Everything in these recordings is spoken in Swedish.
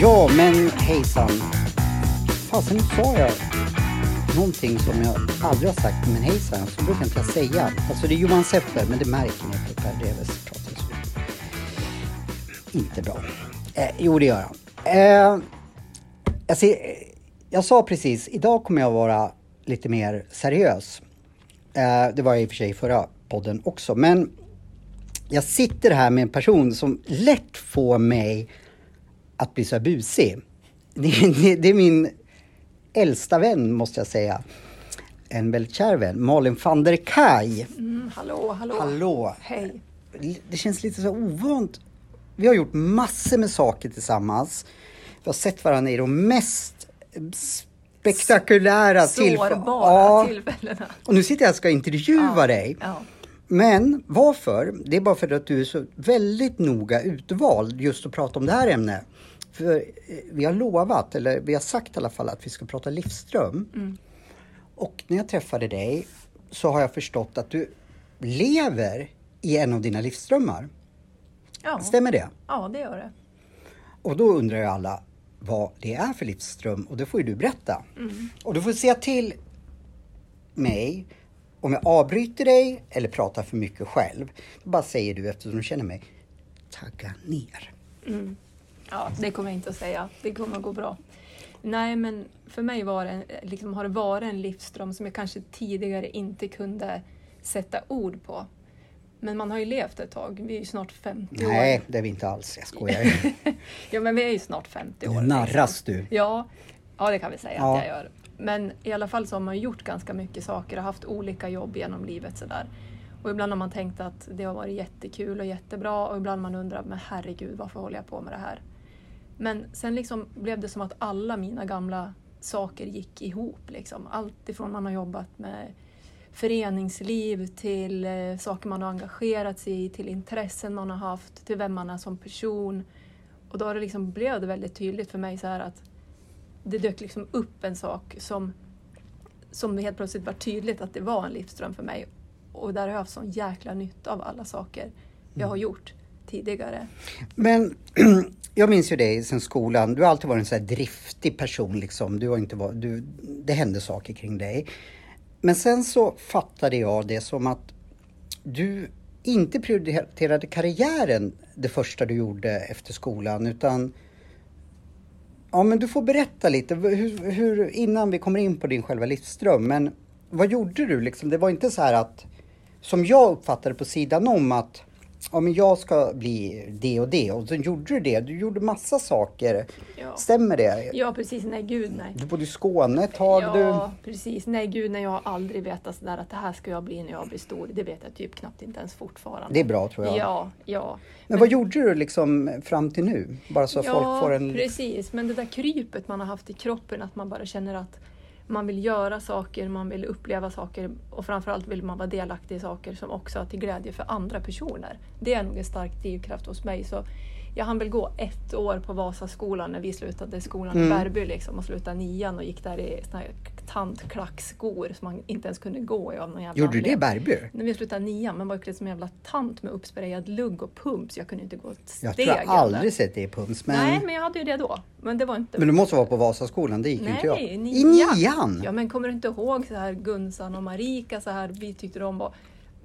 Ja, men hejsan. Fasen, nu sa jag någonting som jag aldrig har sagt. Men hejsan, så brukar inte jag säga. Alltså det är Johan Sepper, men det märker ni på Per Dreves. Inte bra. Eh, jo, det gör han. Eh, jag, ser, jag sa precis, idag kommer jag vara lite mer seriös. Eh, det var jag i och för sig i förra podden också. Men jag sitter här med en person som lätt får mig att bli så här busig. Det, det, det är min äldsta vän måste jag säga. En väldigt kär vän, Malin van der Kaj. Mm, hallå, hallå. Hallå. Hej. Det känns lite så ovant. Vi har gjort massor med saker tillsammans. Vi har sett varandra i de mest spektakulära tillfällena. tillfällena. Och nu sitter jag och ska intervjua Ja, dig. Ja. Men varför? Det är bara för att du är så väldigt noga utvald just att prata om det här ämnet. För eh, vi har lovat, eller vi har sagt i alla fall att vi ska prata livsström. Mm. Och när jag träffade dig så har jag förstått att du lever i en av dina livsströmmar. Ja. Stämmer det? ja, det gör det. Och då undrar ju alla vad det är för livsström och det får ju du berätta. Och du får säga till mig om jag avbryter dig eller pratar för mycket själv. Då bara säger du eftersom du känner mig, tagga ner. Ja, det kommer jag inte att säga. Det kommer att gå bra. Nej, men för mig var det, liksom, har det varit en livsström som jag kanske tidigare inte kunde sätta ord på. Men man har ju levt ett tag. Vi är ju snart 50 år. Nej, det är vi inte alls. Jag skojar. Ja, men vi är ju snart 50 år. Liksom. narras du. Ja, ja, det kan vi säga Ja. att jag gör. Men i alla fall så har man gjort ganska mycket saker och haft olika jobb genom livet sådär. Och ibland har man tänkt att det har varit jättekul och jättebra och ibland man undrat, men herregud varför håller jag på med det här? Men sen liksom blev det som att alla mina gamla saker gick ihop. Liksom. Allt ifrån man har jobbat med föreningsliv till eh, saker man har engagerat sig i, till intressen man har haft, till vem man är som person. Och då har det liksom blev det väldigt tydligt för mig så här att det dök liksom upp en sak som, som helt plötsligt var tydligt att det var en livsström för mig. Och där har jag haft sån jäkla nytta av alla saker jag har gjort tidigare. Men jag minns ju dig sen skolan. Du har alltid varit en så här driftig person liksom. Du har inte varit, du, det hände saker kring dig. Men sen så fattade jag det som att du inte prioriterade karriären det första du gjorde efter skolan utan Ja men du får berätta lite hur, hur, innan vi kommer in på din själva livsdröm. Men vad gjorde du liksom? Det var inte så här att som jag uppfattade på sidan om att ja, men jag ska bli det och det och sen gjorde du det. Du gjorde massa saker. Ja. Stämmer det? Ja precis, nej gud nej. Du bodde i Skåne ett tag. Ja, precis. Nej gud, nej, jag har aldrig vetat sådär att det här ska jag bli när jag blir stor. Det vet jag typ knappt inte ens fortfarande. Du, det är bra tror jag. Ja, ja. Men vad gjorde du liksom fram till nu? Bara så att folk får en... precis. Men det där krypet man har haft i kroppen, att man bara känner att man vill göra saker, man vill uppleva saker och framförallt vill man vara delaktig i saker som också är till glädje för andra personer. Det är nog en stark drivkraft hos mig. Så jag hann väl gå ett år på Vasaskolan när vi slutade skolan Mm. i Bärby liksom, och slutade nian och gick där i tantklackskor som man inte ens kunde gå i av någon jävla Gjorde du det i. Bärby? När vi slutade nian, man var ju som en jävla tant med uppsprayad lugg och pump så jag kunde inte gå ett steg. Jag tror jag eller. aldrig sett det i Pums. Men, Nej, men jag hade ju det då. Men det var inte... men du måste vara på Vasaskolan, det gick ju inte jag. Nej, I nian. nian? Ja, men kommer du inte ihåg så här Gunsan och Marika så här, vi tyckte de var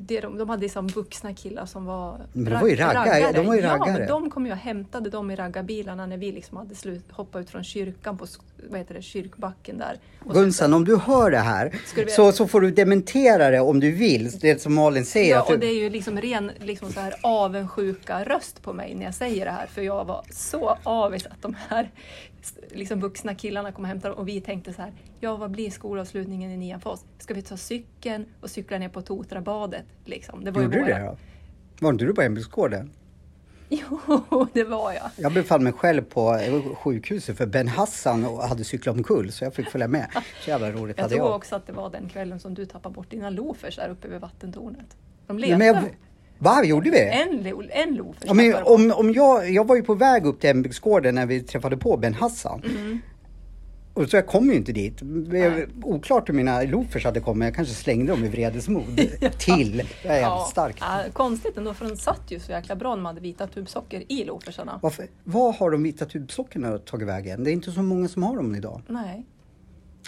det de, de hade liksom vuxna killar som var, Men de var ju raggare, de var ju Ja, raggare. men de kom ju och hämtade dem i raggarbilarna när vi liksom hade slut, hoppat ut från kyrkan på vad heter det, kyrkbacken där. Och så- Gunsan, om du hör det här vi- så, så får du dementera det om du vill. Det som Malin säger. Ja, och det är ju liksom ren liksom så här avundsjuka röst på mig när jag säger det här. För jag var så avis att de här liksom vuxna killarna kom och hämtade och vi tänkte så här. Ja, vad blir skolavslutningen i nian för oss? Ska vi ta cykeln och cykla ner på Totrabadet? Liksom. Det var ju Gjorde du våra- det då? Var inte du på hembygdsgården? Jo, det var jag. Jag befann mig själv på sjukhuset för Ben Hassan och hade cyklat omkull så jag fick följa med. Så jävla roligt Jag hade tror jag. också att det var den kvällen som du tappade bort dina loafers där uppe vid vattentornet. De letade. jag, Va, gjorde vi? En, lo- en lo Ja, men om, om jag, jag var ju på väg upp till hembygdsgården när vi träffade på Ben Hassan. Mm. Och så jag kom ju inte dit. Är Oklart hur mina loafers hade kommit. Jag kanske slängde dem i vredesmod till. Jag är jävligt stark. Ja, konstigt ändå för den satt ju så jäkla bra när man hade vita tubsocker i loafersarna. Varför, vad har de vita tubsockorna tagit vägen? Det är inte så många som har dem idag. Nej.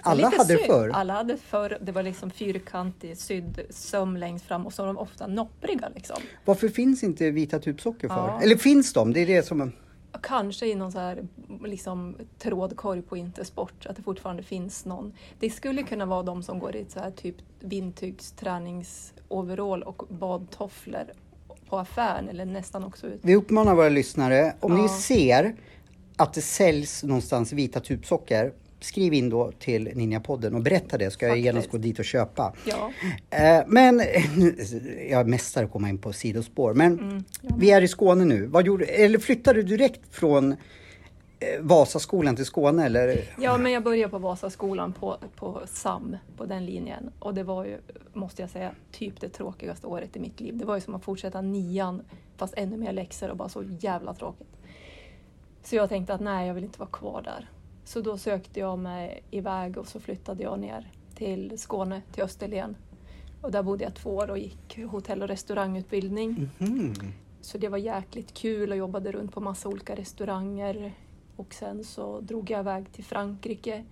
Alla hade synd. förr. Alla hade förr. Det var liksom fyrkantig sydd söm längst fram och så var de ofta noppriga liksom. Varför finns inte vita tubsockor för? Ja. Eller finns de? Det är det som... Kanske i någon så här liksom, trådkorg på Intersport, att det fortfarande finns någon. Det skulle kunna vara de som går i så här typ vintygsträningsoverall och badtofflor på affären eller nästan också ut. Vi uppmanar våra lyssnare, om ni Ja. ser att det säljs någonstans vita tubsocker, skriv in då till Ninjapodden och berätta det, ska jag Faktiskt. genast gå dit och köpa. Ja, Eh, men, jag är mästare att komma in på sidospår, men Mm, vi är i Skåne nu. Vad gjorde, eller flyttade du direkt från eh, Vasaskolan till Skåne eller? ja men jag började på Vasaskolan på, på SAM, på den linjen. Och det var ju, måste jag säga, typ det tråkigaste året i mitt liv. Det var ju som att fortsätta nian fast ännu mer läxor och bara så jävla tråkigt. Så jag tänkte att nej, jag vill inte vara kvar där. Så då sökte jag mig iväg och så flyttade jag ner till Skåne, till Österlen. Och där bodde jag två år och gick hotell och restaurangutbildning. Mhm. Så det var jäkligt kul och jobbade runt på massa olika restauranger. Och sen så drog jag iväg till Frankrike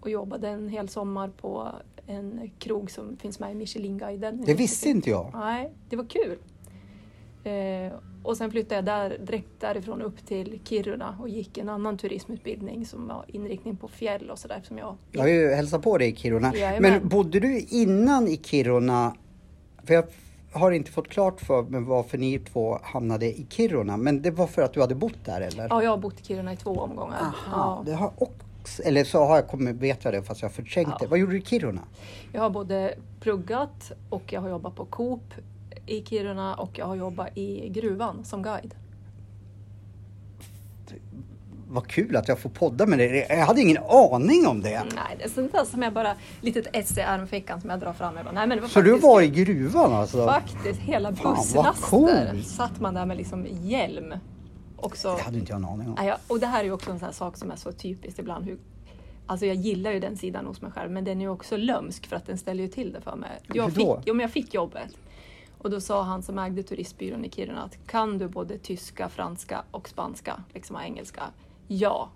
och jobbade en hel sommar på en krog som finns med i Michelin-guiden. Det visste inte jag. Nej, det var kul. Eh, och sen flyttade jag där, direkt därifrån upp till Kiruna och gick en annan turismutbildning som var inriktning på fjäll och sådär jag Jag har ju hälsat på dig i Kiruna. Jajamän. Men bodde du innan i Kiruna? För jag har inte fått klart för mig varför ni två hamnade i Kiruna. Men det var för att du hade bott där eller? Ja, jag har bott i Kiruna i två omgångar. Aha, Ja. det har också, eller så har jag kommit, vet jag det fast jag har förträngt Ja. det. Vad gjorde du i Kiruna? Jag har både pluggat och jag har jobbat på Coop i Kiruna och jag har jobbat i gruvan som guide. Vad kul att jag får podda med dig. Jag hade ingen aning om det. Nej, det är sånt där som jag bara, litet esse i armfickan som jag drar fram. Bara, nej, men det var Så du faktiskt var i gruvan alltså? Faktiskt, hela busslaster satt man där med liksom hjälm. Så, Det hade inte jag en aning om. Och det här är ju också en sån sak som är så typiskt ibland. Hur, alltså jag gillar ju den sidan hos mig själv, men den är ju också lömsk för att den ställer ju till det för mig. Jag Hur fick, då? jo, men jag fick jobbet. Och då sa han som ägde turistbyrån i Kiruna att kan du både tyska, franska och spanska, liksom och engelska? Ja,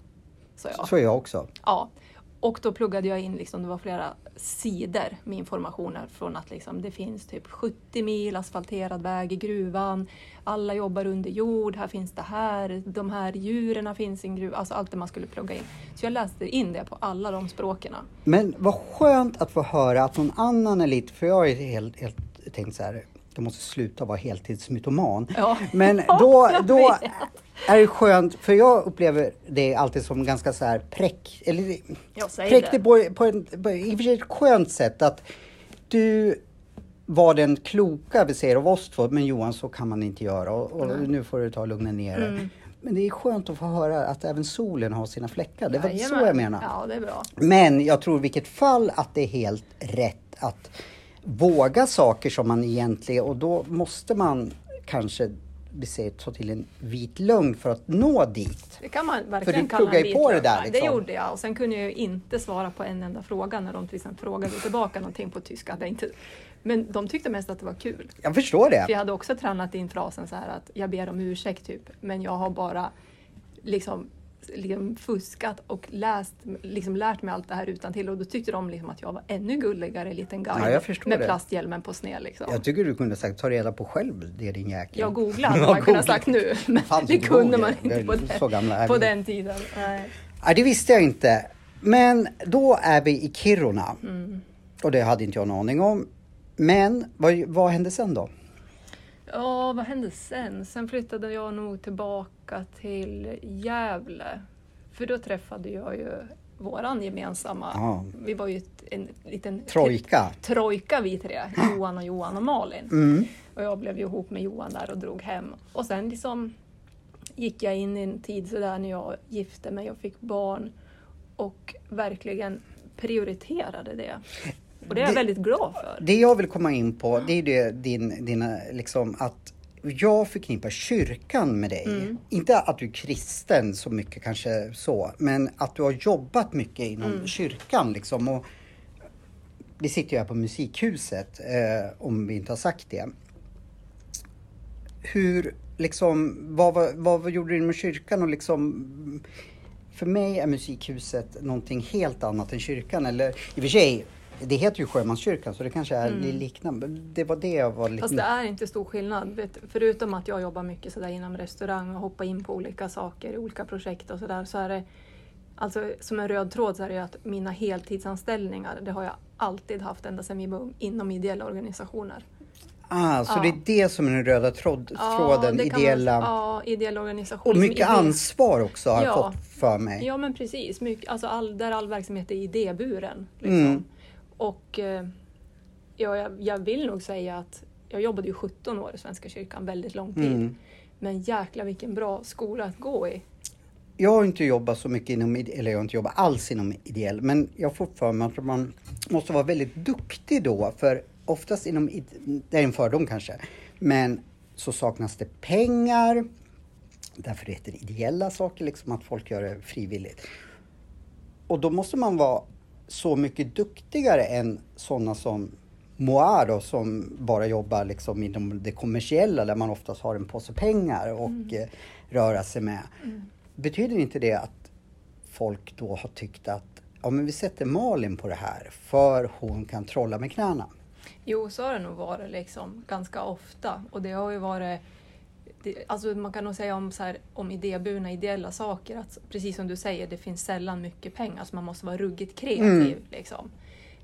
sa jag. Så jag också. Ja. Och då pluggade jag in, liksom, det var flera sidor med informationer från att liksom, det finns typ 70 mil asfalterad väg i gruvan, alla jobbar under jord, här finns det här, de här djuren finns i en gruva, alltså allt det man skulle plugga in. Så jag läste in det på alla de språken. Men vad skönt att få höra att någon annan är lite, för jag är helt, helt tänkt så här, jag måste sluta vara heltidsmytoman. Ja. Men då, då är det skönt, för jag upplever det alltid som ganska så här präck, eller präktigt på, på, en, på i och för sig ett skönt sätt att du var den kloka vi säger av oss två, men Johan så kan man inte göra och, och nu får du ta och lugna ner dig. Mm. Men det är skönt att få höra att även solen har sina fläckar. Det var så Jajamän. jag menar. Ja, det är bra. Men jag tror i vilket fall att det är helt rätt att våga saker som man egentligen, och då måste man kanske vi säger, ta till en vit lögn för att nå dit. Det kan man verkligen du kalla pluggar en ju på det där, liksom. Det gjorde jag och sen kunde jag ju inte svara på en enda fråga när de till exempel frågade tillbaka någonting på tyska. Det inte... Men de tyckte mest att det var kul. Jag förstår det. För jag hade också tränat in frasen så här att jag ber om ursäkt typ, men jag har bara liksom, liksom fuskat och läst, liksom lärt mig allt det här utan till och då tyckte de liksom att jag var ännu gulligare liten guide Ja, med det. plasthjälmen på sned. Liksom. Jag tycker du kunde sagt ta reda på själv, det är din jäkel. Jag googlade, Ja, hade man kunnat sagt nu, men Fanns det kunde Google. man inte på, den, gamla på den tiden. Nej. Nej, det visste jag inte. Men då är vi i Kiruna. Mm. Och det hade inte jag en aning om. Men vad, vad hände sen då? Ja, vad hände sen? Sen flyttade jag nog tillbaka till Gävle. För då träffade jag ju våran gemensamma, Ja. vi var ju en liten Trojka. trojka vi tre, Johan och Johan och Malin. Mm. Och jag blev ju ihop med Johan där och drog hem. Och sen liksom gick jag in i en tid sådär när jag gifte mig och fick barn och verkligen prioriterade det. Och det är jag väldigt glad för. Det jag vill komma in på, det är det din, dina, liksom att jag förknippar kyrkan med dig. Mm. Inte att du är kristen så mycket kanske så, men att du har jobbat mycket inom Mm. kyrkan liksom. Och vi sitter ju här på Musikhuset, eh, om vi inte har sagt det. Hur, liksom, vad, vad, vad gjorde du med kyrkan och liksom för mig är Musikhuset någonting helt annat än kyrkan. Eller i och för sig, det heter ju Sjömanskyrkan så det kanske är liknande. Det var det jag var lite... Mm. Fast det är inte stor skillnad. Vet, förutom att jag jobbar mycket sådär inom restaurang och hoppar in på olika saker, olika projekt och sådär. Så är det, alltså, som en röd tråd så är det ju att mina heltidsanställningar, det har jag alltid haft ända sedan vi var inom ideella organisationer. Ah, så Ja. det är det som är den röda tråd, tråden, kan ideella. Man, ja, ideella organisationer. och mycket ansvar också har jag Ja. fått för mig. Ja men precis, mycket, alltså all, där all verksamhet är idéburen. Liksom. Mm. Och eh, ja, jag, jag vill nog säga att jag jobbade ju 17 år i Svenska kyrkan, väldigt lång tid. Mm. Men jäkla vilken bra skola att gå i. Jag har inte jobbat så mycket inom, eller jag har inte jobbat alls inom ideell, men jag får för mig att man måste vara väldigt duktig då, för oftast inom, det är en fördom kanske, men så saknas det pengar, därför det heter ideella saker, liksom att folk gör det frivilligt. Och då måste man vara så mycket duktigare än sådana som Moa då, som bara jobbar liksom inom det kommersiella där man oftast har en påse pengar och eh, röra sig med. Betyder inte det att folk då har tyckt att ja, men vi sätter Malin på det här för hon kan trolla med knäna? Jo, så har det nog varit liksom, ganska ofta. Och det har ju varit det, alltså man kan nog säga om, så här, om idéburna ideella saker att precis som du säger, det finns sällan mycket pengar så man måste vara ruggigt kreativ. Liksom.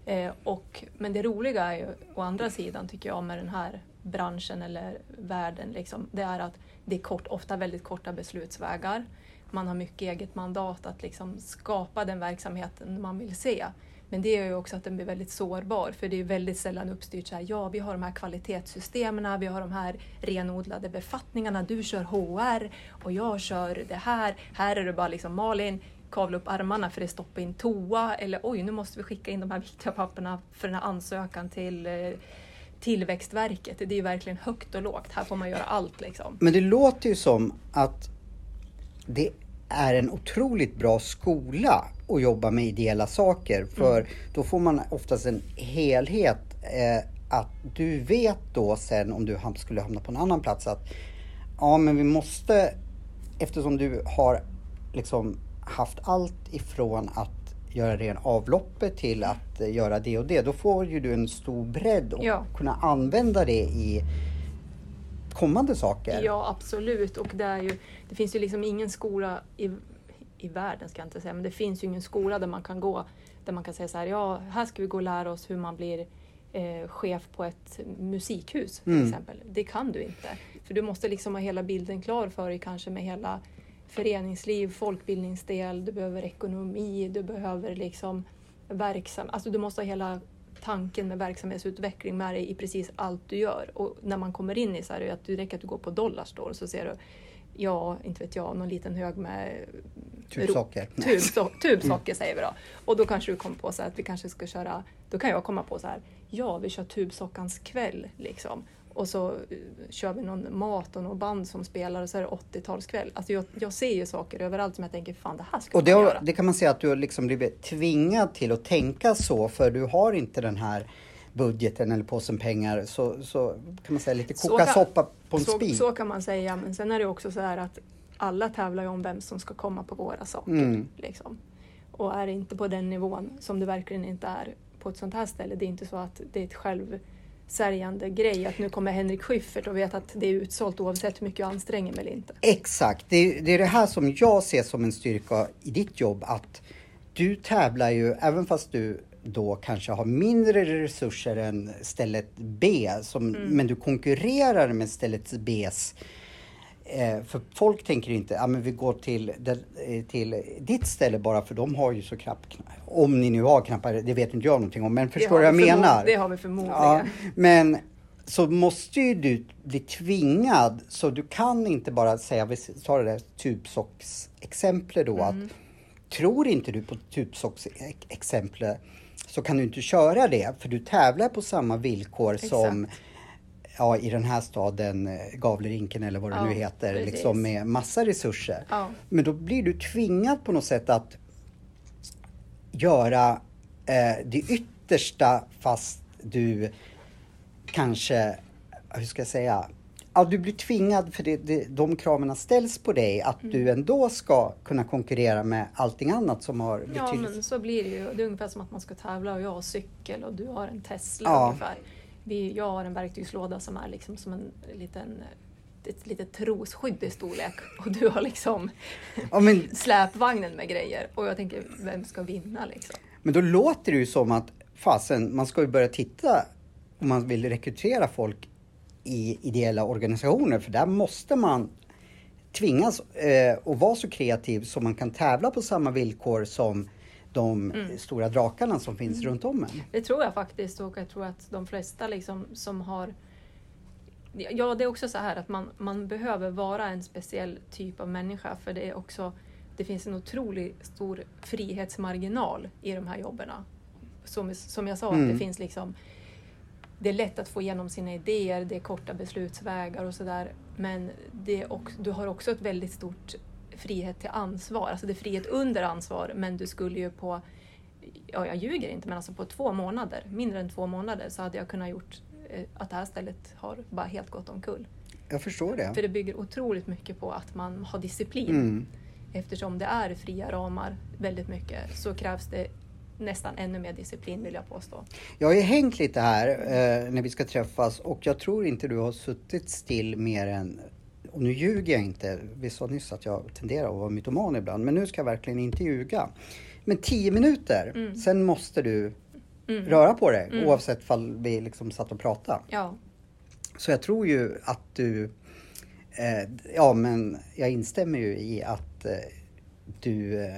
Eh, och, men det roliga är ju å andra sidan tycker jag med den här branschen eller världen, liksom, det är att det är kort, ofta väldigt korta beslutsvägar. Man har mycket eget mandat att liksom skapa den verksamheten man vill se. Men det gör ju också att den blir väldigt sårbar för det är väldigt sällan uppstyrt så här, ja vi har de här kvalitetssystemen, vi har de här renodlade befattningarna, du kör HR och jag kör det här. Här är det bara liksom Malin, kavla upp armarna för det stoppar in toa eller oj nu måste vi skicka in de här viktiga papperna för den här ansökan till eh, Tillväxtverket. Det är ju verkligen högt och lågt, här får man göra allt liksom. Men det låter ju som att det är en otroligt bra skola att jobba med ideella saker. För då får man oftast en helhet. Eh, att du vet då sen om du skulle hamna på en annan plats att ja men vi måste, eftersom du har liksom haft allt ifrån att göra ren avloppet till att göra det och det. Då får ju du en stor bredd och Ja. kunna använda det i kommande saker. Ja, absolut. Och det, är ju, det finns ju liksom ingen skola i, i världen, ska jag inte säga, men det finns ju ingen skola där man kan gå där man kan säga så här, ja, här ska vi gå och lära oss hur man blir eh, chef på ett musikhus till Mm. exempel. Det kan du inte. För du måste liksom ha hela bilden klar för dig, kanske med hela föreningsliv, folkbildningsdel, du behöver ekonomi, du behöver liksom verksam... Alltså du måste ha hela tanken med verksamhetsutveckling med dig i precis allt du gör. Och när man kommer in i så här, att det räcker att du går på Dollarstore så ser du, ja, inte vet jag, någon liten hög med Tubsocker. Tubso tubsocker säger vi då. Och då kanske du kommer på så att vi kanske ska köra, då kan jag komma på så här, ja vi kör tubsockarns kväll liksom. Och så eh, kör vi någon mat och någon band som spelar och så är det 80-talskväll. Alltså jag, jag ser ju saker överallt som jag tänker, fan det här ska Och det, man har, göra. det kan man säga att du har liksom blivit tvingad till att tänka så för du har inte den här budgeten eller påsen pengar så, så kan man säga lite koka kan- soppa på en så, spik. så kan man säga, men sen är det också så här att alla tävlar ju om vem som ska komma på våra saker. Mm. Liksom. Och är det inte på den nivån, som det verkligen inte är på ett sånt här ställe, det är inte så att det är ett självsärjande grej att nu kommer Henrik Schyffert och vet att det är utsålt oavsett hur mycket jag anstränger mig eller inte. Exakt, det, är- det är det här som jag ser som en styrka i ditt jobb att du tävlar ju, även fast du då kanske har mindre resurser än stället B, som, men du konkurrerar med stället Bs för folk tänker inte, ja men vi går till, eh, till ditt ställe bara för de har ju så knappt, om ni nu har knappar, det vet inte jag någonting om, men förstår du vad jag menar? Det har vi förmodligen. Ja, men så måste ju du bli tvingad, så du kan inte bara säga, vi tar det där tubsocksexemplet då, Mm. att tror inte du på tubsocksexemplet så kan du inte köra det för du tävlar på samma villkor Exakt. som ja, i den här staden eh, Gavlerinken eller vad det Ja, nu heter, precis. liksom med massa resurser. Ja. Men då blir du tvingad på något sätt att göra eh, det yttersta fast du kanske, hur ska jag säga, ja, du blir tvingad för det, det, de kraven ställs på dig att Mm. du ändå ska kunna konkurrera med allting annat som har Ja, betydelse. men så blir det ju. Det är ungefär som att man ska tävla och jag har cykel och du har en Tesla Ja. ungefär. Vi, jag har en verktygslåda som är liksom som en liten ett litet trosskydd i storlek. Och du har liksom Ja, men, släpvagnen med grejer. Och jag tänker, vem ska vinna liksom? men då låter det ju som att fasen, man ska ju börja titta om man vill rekrytera folk i ideella organisationer. För där måste man tvingas eh, att vara så kreativ så man kan tävla på samma villkor som de Mm. stora drakarna som finns runt om en. Det tror jag faktiskt och jag tror att de flesta liksom som har Ja, det är också så här att man, man behöver vara en speciell typ av människa för det är också det finns en otroligt stor frihetsmarginal i de här jobben. Som, som jag sa, att Mm. det finns liksom det är lätt att få igenom sina idéer, det är korta beslutsvägar och sådär. Men det är också, du har också ett väldigt stort frihet till ansvar. Alltså det är frihet under ansvar, men du skulle ju på, ja jag ljuger inte, men alltså på två månader, mindre än två månader, så hade jag kunnat gjort eh, att det här stället har bara helt gått omkull. Jag förstår det. För det bygger otroligt mycket på att man har disciplin. Mm. Eftersom det är fria ramar väldigt mycket så krävs det nästan ännu mer disciplin vill jag påstå. Jag har ju hängt lite här eh, när vi ska träffas och jag tror inte du har suttit still mer än, och nu ljuger jag inte, vi sa nyss att jag tenderar att vara mytoman ibland, men nu ska jag verkligen inte ljuga. Men 10 minuter, Mm. sen måste du Mm. röra på dig Mm. oavsett fall vi liksom satt och pratade. Ja, Så jag tror ju att du, eh, ja men jag instämmer ju i att eh, du eh,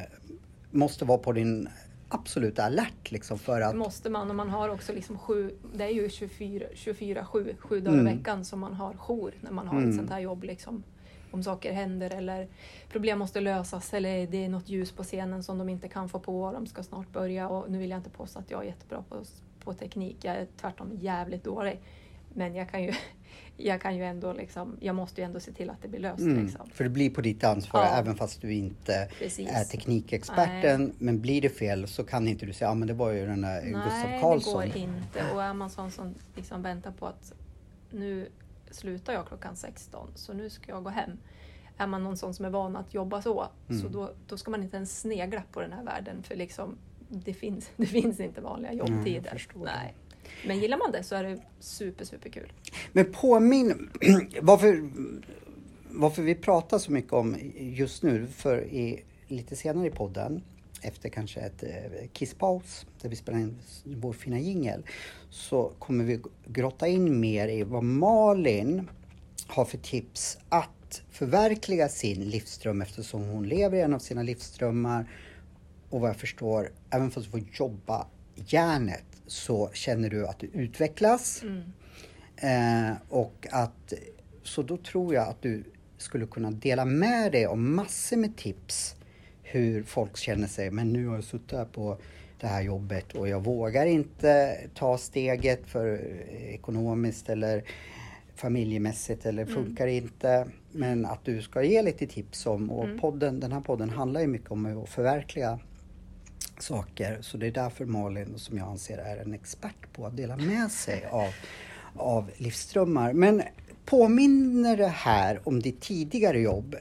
måste vara på din absoluta alert liksom för det att måste man. Och man har också liksom sju, det är ju 24, 24 7, sju dagar Mm. i veckan som man har jour när man har Mm. ett sånt här jobb. Liksom. Om saker händer eller problem måste lösas eller det är något ljus på scenen som de inte kan få på och de ska snart börja. Och nu vill jag inte påstå att jag är jättebra på, på teknik, jag är tvärtom jävligt dålig. Men jag kan ju, jag kan ju ändå liksom, jag måste ju ändå se till att det blir löst. Mm, Liksom. för det blir på ditt ansvar Ja. även fast du inte Precis. är teknikexperten. Men blir det fel så kan inte du säga, ja men det var ju den där Gustav Nej, Karlsson. det går inte. Och är man sån som liksom väntar på att nu slutar jag klockan 16 så nu ska jag gå hem. Är man någon sån som är van att jobba så, Mm. så då, då ska man inte ens snegla på den här världen för liksom, det, finns, det finns inte vanliga Nej, jobbtider. det. Nej. Men gillar man det så är det super, super kul. Men påminn, varför, varför vi pratar så mycket om just nu, för i, lite senare i podden, efter kanske ett eh, kisspaus, där vi spelar in vår fina jingel, så kommer vi grotta in mer i vad Malin har för tips att förverkliga sin livsdröm eftersom hon lever i en av sina livsdrömmar. Och vad jag förstår, även fast hon får jobba järnet så känner du att du utvecklas. Mm. Eh, och att, så då tror jag att du skulle kunna dela med dig av massor med tips hur folk känner sig. Men nu har jag suttit här på det här jobbet och jag vågar inte ta steget för ekonomiskt eller familjemässigt eller funkar inte. Men att du ska ge lite tips om och Mm. podden, den här podden handlar ju mycket om att förverkliga saker. Så det är därför Malin, som jag anser är en expert på att dela med sig av, av livsströmmar. Men påminner det här om ditt tidigare jobb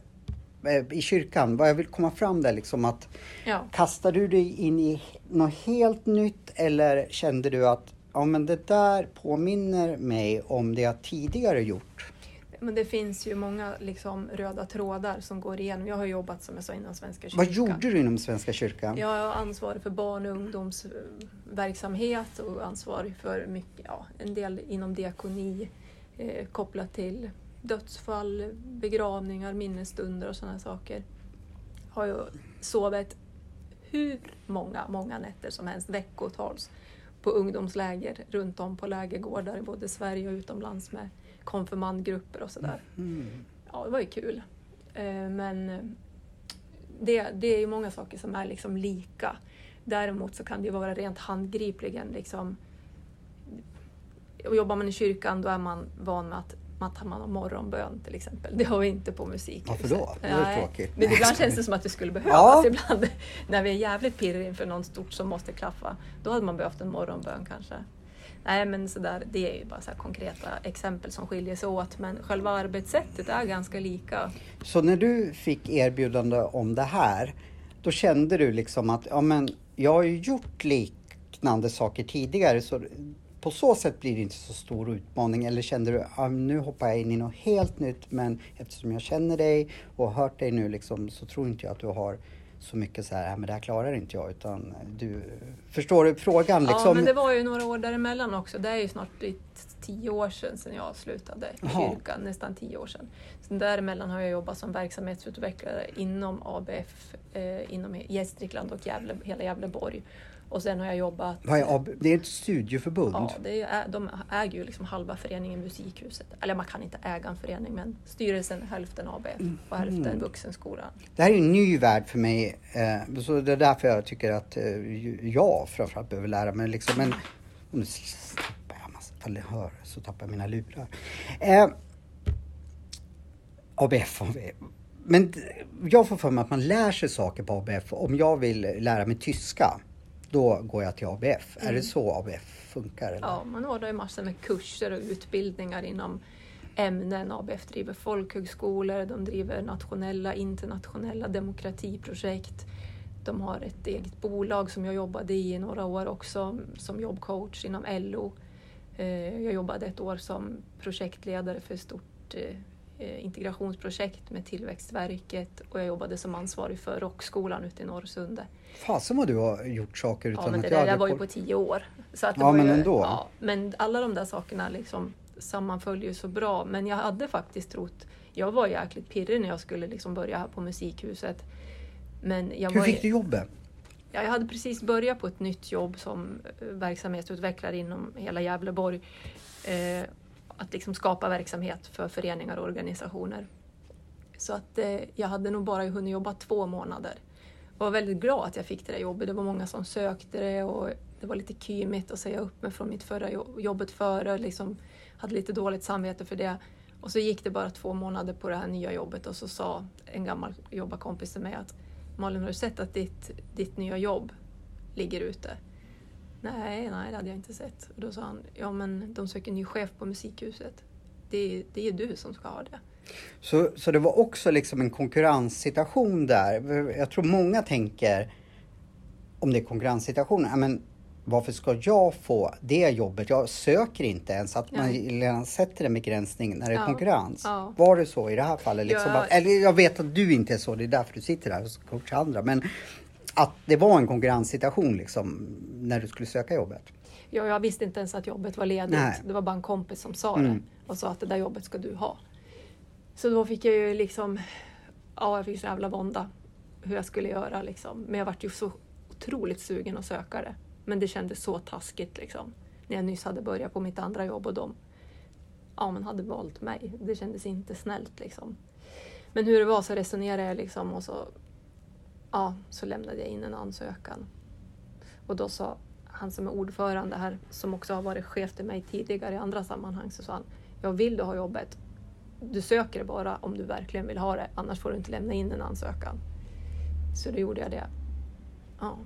eh, i kyrkan? Vad jag vill komma fram där liksom att Ja. kastar du dig in i något helt nytt eller kände du att ja men det där påminner mig om det jag tidigare gjort? Men det finns ju många liksom, röda trådar som går igenom. Jag har jobbat som jag sa innan Svenska kyrkan. Vad gjorde du inom Svenska kyrkan? Jag är ansvarig för barn och ungdomsverksamhet och ansvarig för mycket, ja, en del inom diakoni eh, kopplat till dödsfall, begravningar, minnesstunder och sådana saker. Har ju sovit hur många, många nätter som helst, veckotals, på ungdomsläger runt om på lägergårdar i både Sverige och utomlands med konfirmandgrupper och sådär. Mm. Ja, det var ju kul. Eh, Men eh, det, det är ju många saker som är liksom lika. Däremot så kan det ju vara rent handgripligen liksom och jobbar man i kyrkan då är man van med att man tar man morgonbön till exempel. Det har vi inte på musikhuset. Varför då? Det är tråkigt. Men ibland känns det som att det skulle behövas. Ja. Ibland när vi är jävligt pirriga inför något stort som måste klaffa. Då hade man behövt en morgonbön kanske. Nej men sådär, det är ju bara så konkreta exempel som skiljer sig åt men själva arbetssättet är ganska lika. Så när du fick erbjudande om det här, då kände du liksom att ja, men jag har ju gjort liknande saker tidigare så på så sätt blir det inte så stor utmaning. Eller kände du att nu hoppar jag in i något helt nytt men eftersom jag känner dig och har hört dig nu liksom, så tror inte jag att du har så mycket så här, men det här klarar inte jag utan du, förstår du frågan? Liksom? Ja, men det var ju några år däremellan också. Det är ju snart tio år sedan, sedan jag slutade i kyrkan, nästan tio år sedan. Sen däremellan har jag jobbat som verksamhetsutvecklare inom ABF, eh, inom Gästrikland och Gävle, hela Gävleborg. Och sen har jag jobbat... AB? Det är ett studieförbund? Ja, det är, de äger ju liksom halva föreningen Musikhuset. Eller man kan inte äga en förening men styrelsen är hälften ABF och hälften mm. Vuxenskolan. Det här är en ny värld för mig. Eh, så det är därför jag tycker att eh, jag framförallt behöver lära mig. Liksom, men nu tappar jag massa, hör så tappar jag mina lurar. Eh, ABF, ABF. Men jag får för mig att man lär sig saker på ABF. Om jag vill lära mig tyska då går jag till ABF. Mm. Är det mm. så ABF funkar? Eller? Ja, man ordnar ju massor med kurser och utbildningar inom ämnen. ABF driver folkhögskolor, de driver nationella, internationella demokratiprojekt. De har ett eget bolag som jag jobbade i i några år också som jobbcoach inom LO. Eh, jag jobbade ett år som projektledare för ett stort Eh, integrationsprojekt med Tillväxtverket och jag jobbade som ansvarig för rockskolan ute i Norrsunde. Fasen vad du har gjort saker utan ja, men det att jag där var ju på tio år. Så att ja, men ju, ändå. Ja, men alla de där sakerna liksom sammanföljer så bra. Men jag hade faktiskt trott, jag var jäkligt pirrig när jag skulle liksom börja här på Musikhuset. Men jag Hur fick du jobbet? Ja, jag hade precis börjat på ett nytt jobb som eh, verksamhetsutvecklare inom hela Gävleborg. Eh, att liksom skapa verksamhet för föreningar och organisationer. Så att eh, jag hade nog bara hunnit jobba två månader. Jag var väldigt glad att jag fick det där jobbet. Det var många som sökte det och det var lite kymigt att säga upp mig från mitt förra jobbet före. Liksom hade lite dåligt samvete för det. Och så gick det bara två månader på det här nya jobbet och så sa en gammal jobbarkompis till mig att Malin, har du sett att ditt, ditt nya jobb ligger ute? Nej, nej det hade jag inte sett. Och då sa han, ja men de söker ny chef på Musikhuset. Det, det är du som ska ha det. Så, så det var också liksom en konkurrenssituation där. Jag tror många tänker, om det är konkurrenssituation, men varför ska jag få det jobbet? Jag söker inte ens. Att man ja. sätter en begränsning när det är ja. konkurrens. Ja. Var det så i det här fallet? Liksom ja. eller jag vet att du inte är så, det är därför du sitter där och coachar andra. Men att det var en konkurrenssituation liksom, när du skulle söka jobbet? Ja, jag visste inte ens att jobbet var ledigt. Nej. Det var bara en kompis som sa mm. det och sa att det där jobbet ska du ha. Så då fick jag ju liksom, ja jag fick så jävla vånda hur jag skulle göra liksom. Men jag vart ju så otroligt sugen att söka det. Men det kändes så taskigt liksom. När jag nyss hade börjat på mitt andra jobb och de ja, men hade valt mig. Det kändes inte snällt liksom. Men hur det var så resonerade jag liksom och så ja, så lämnade jag in en ansökan. Och då sa han som är ordförande här, som också har varit chef till mig tidigare i andra sammanhang, så sa han, jag vill du ha jobbet. Du söker det bara om du verkligen vill ha det, annars får du inte lämna in en ansökan. Så då gjorde jag det. Ja.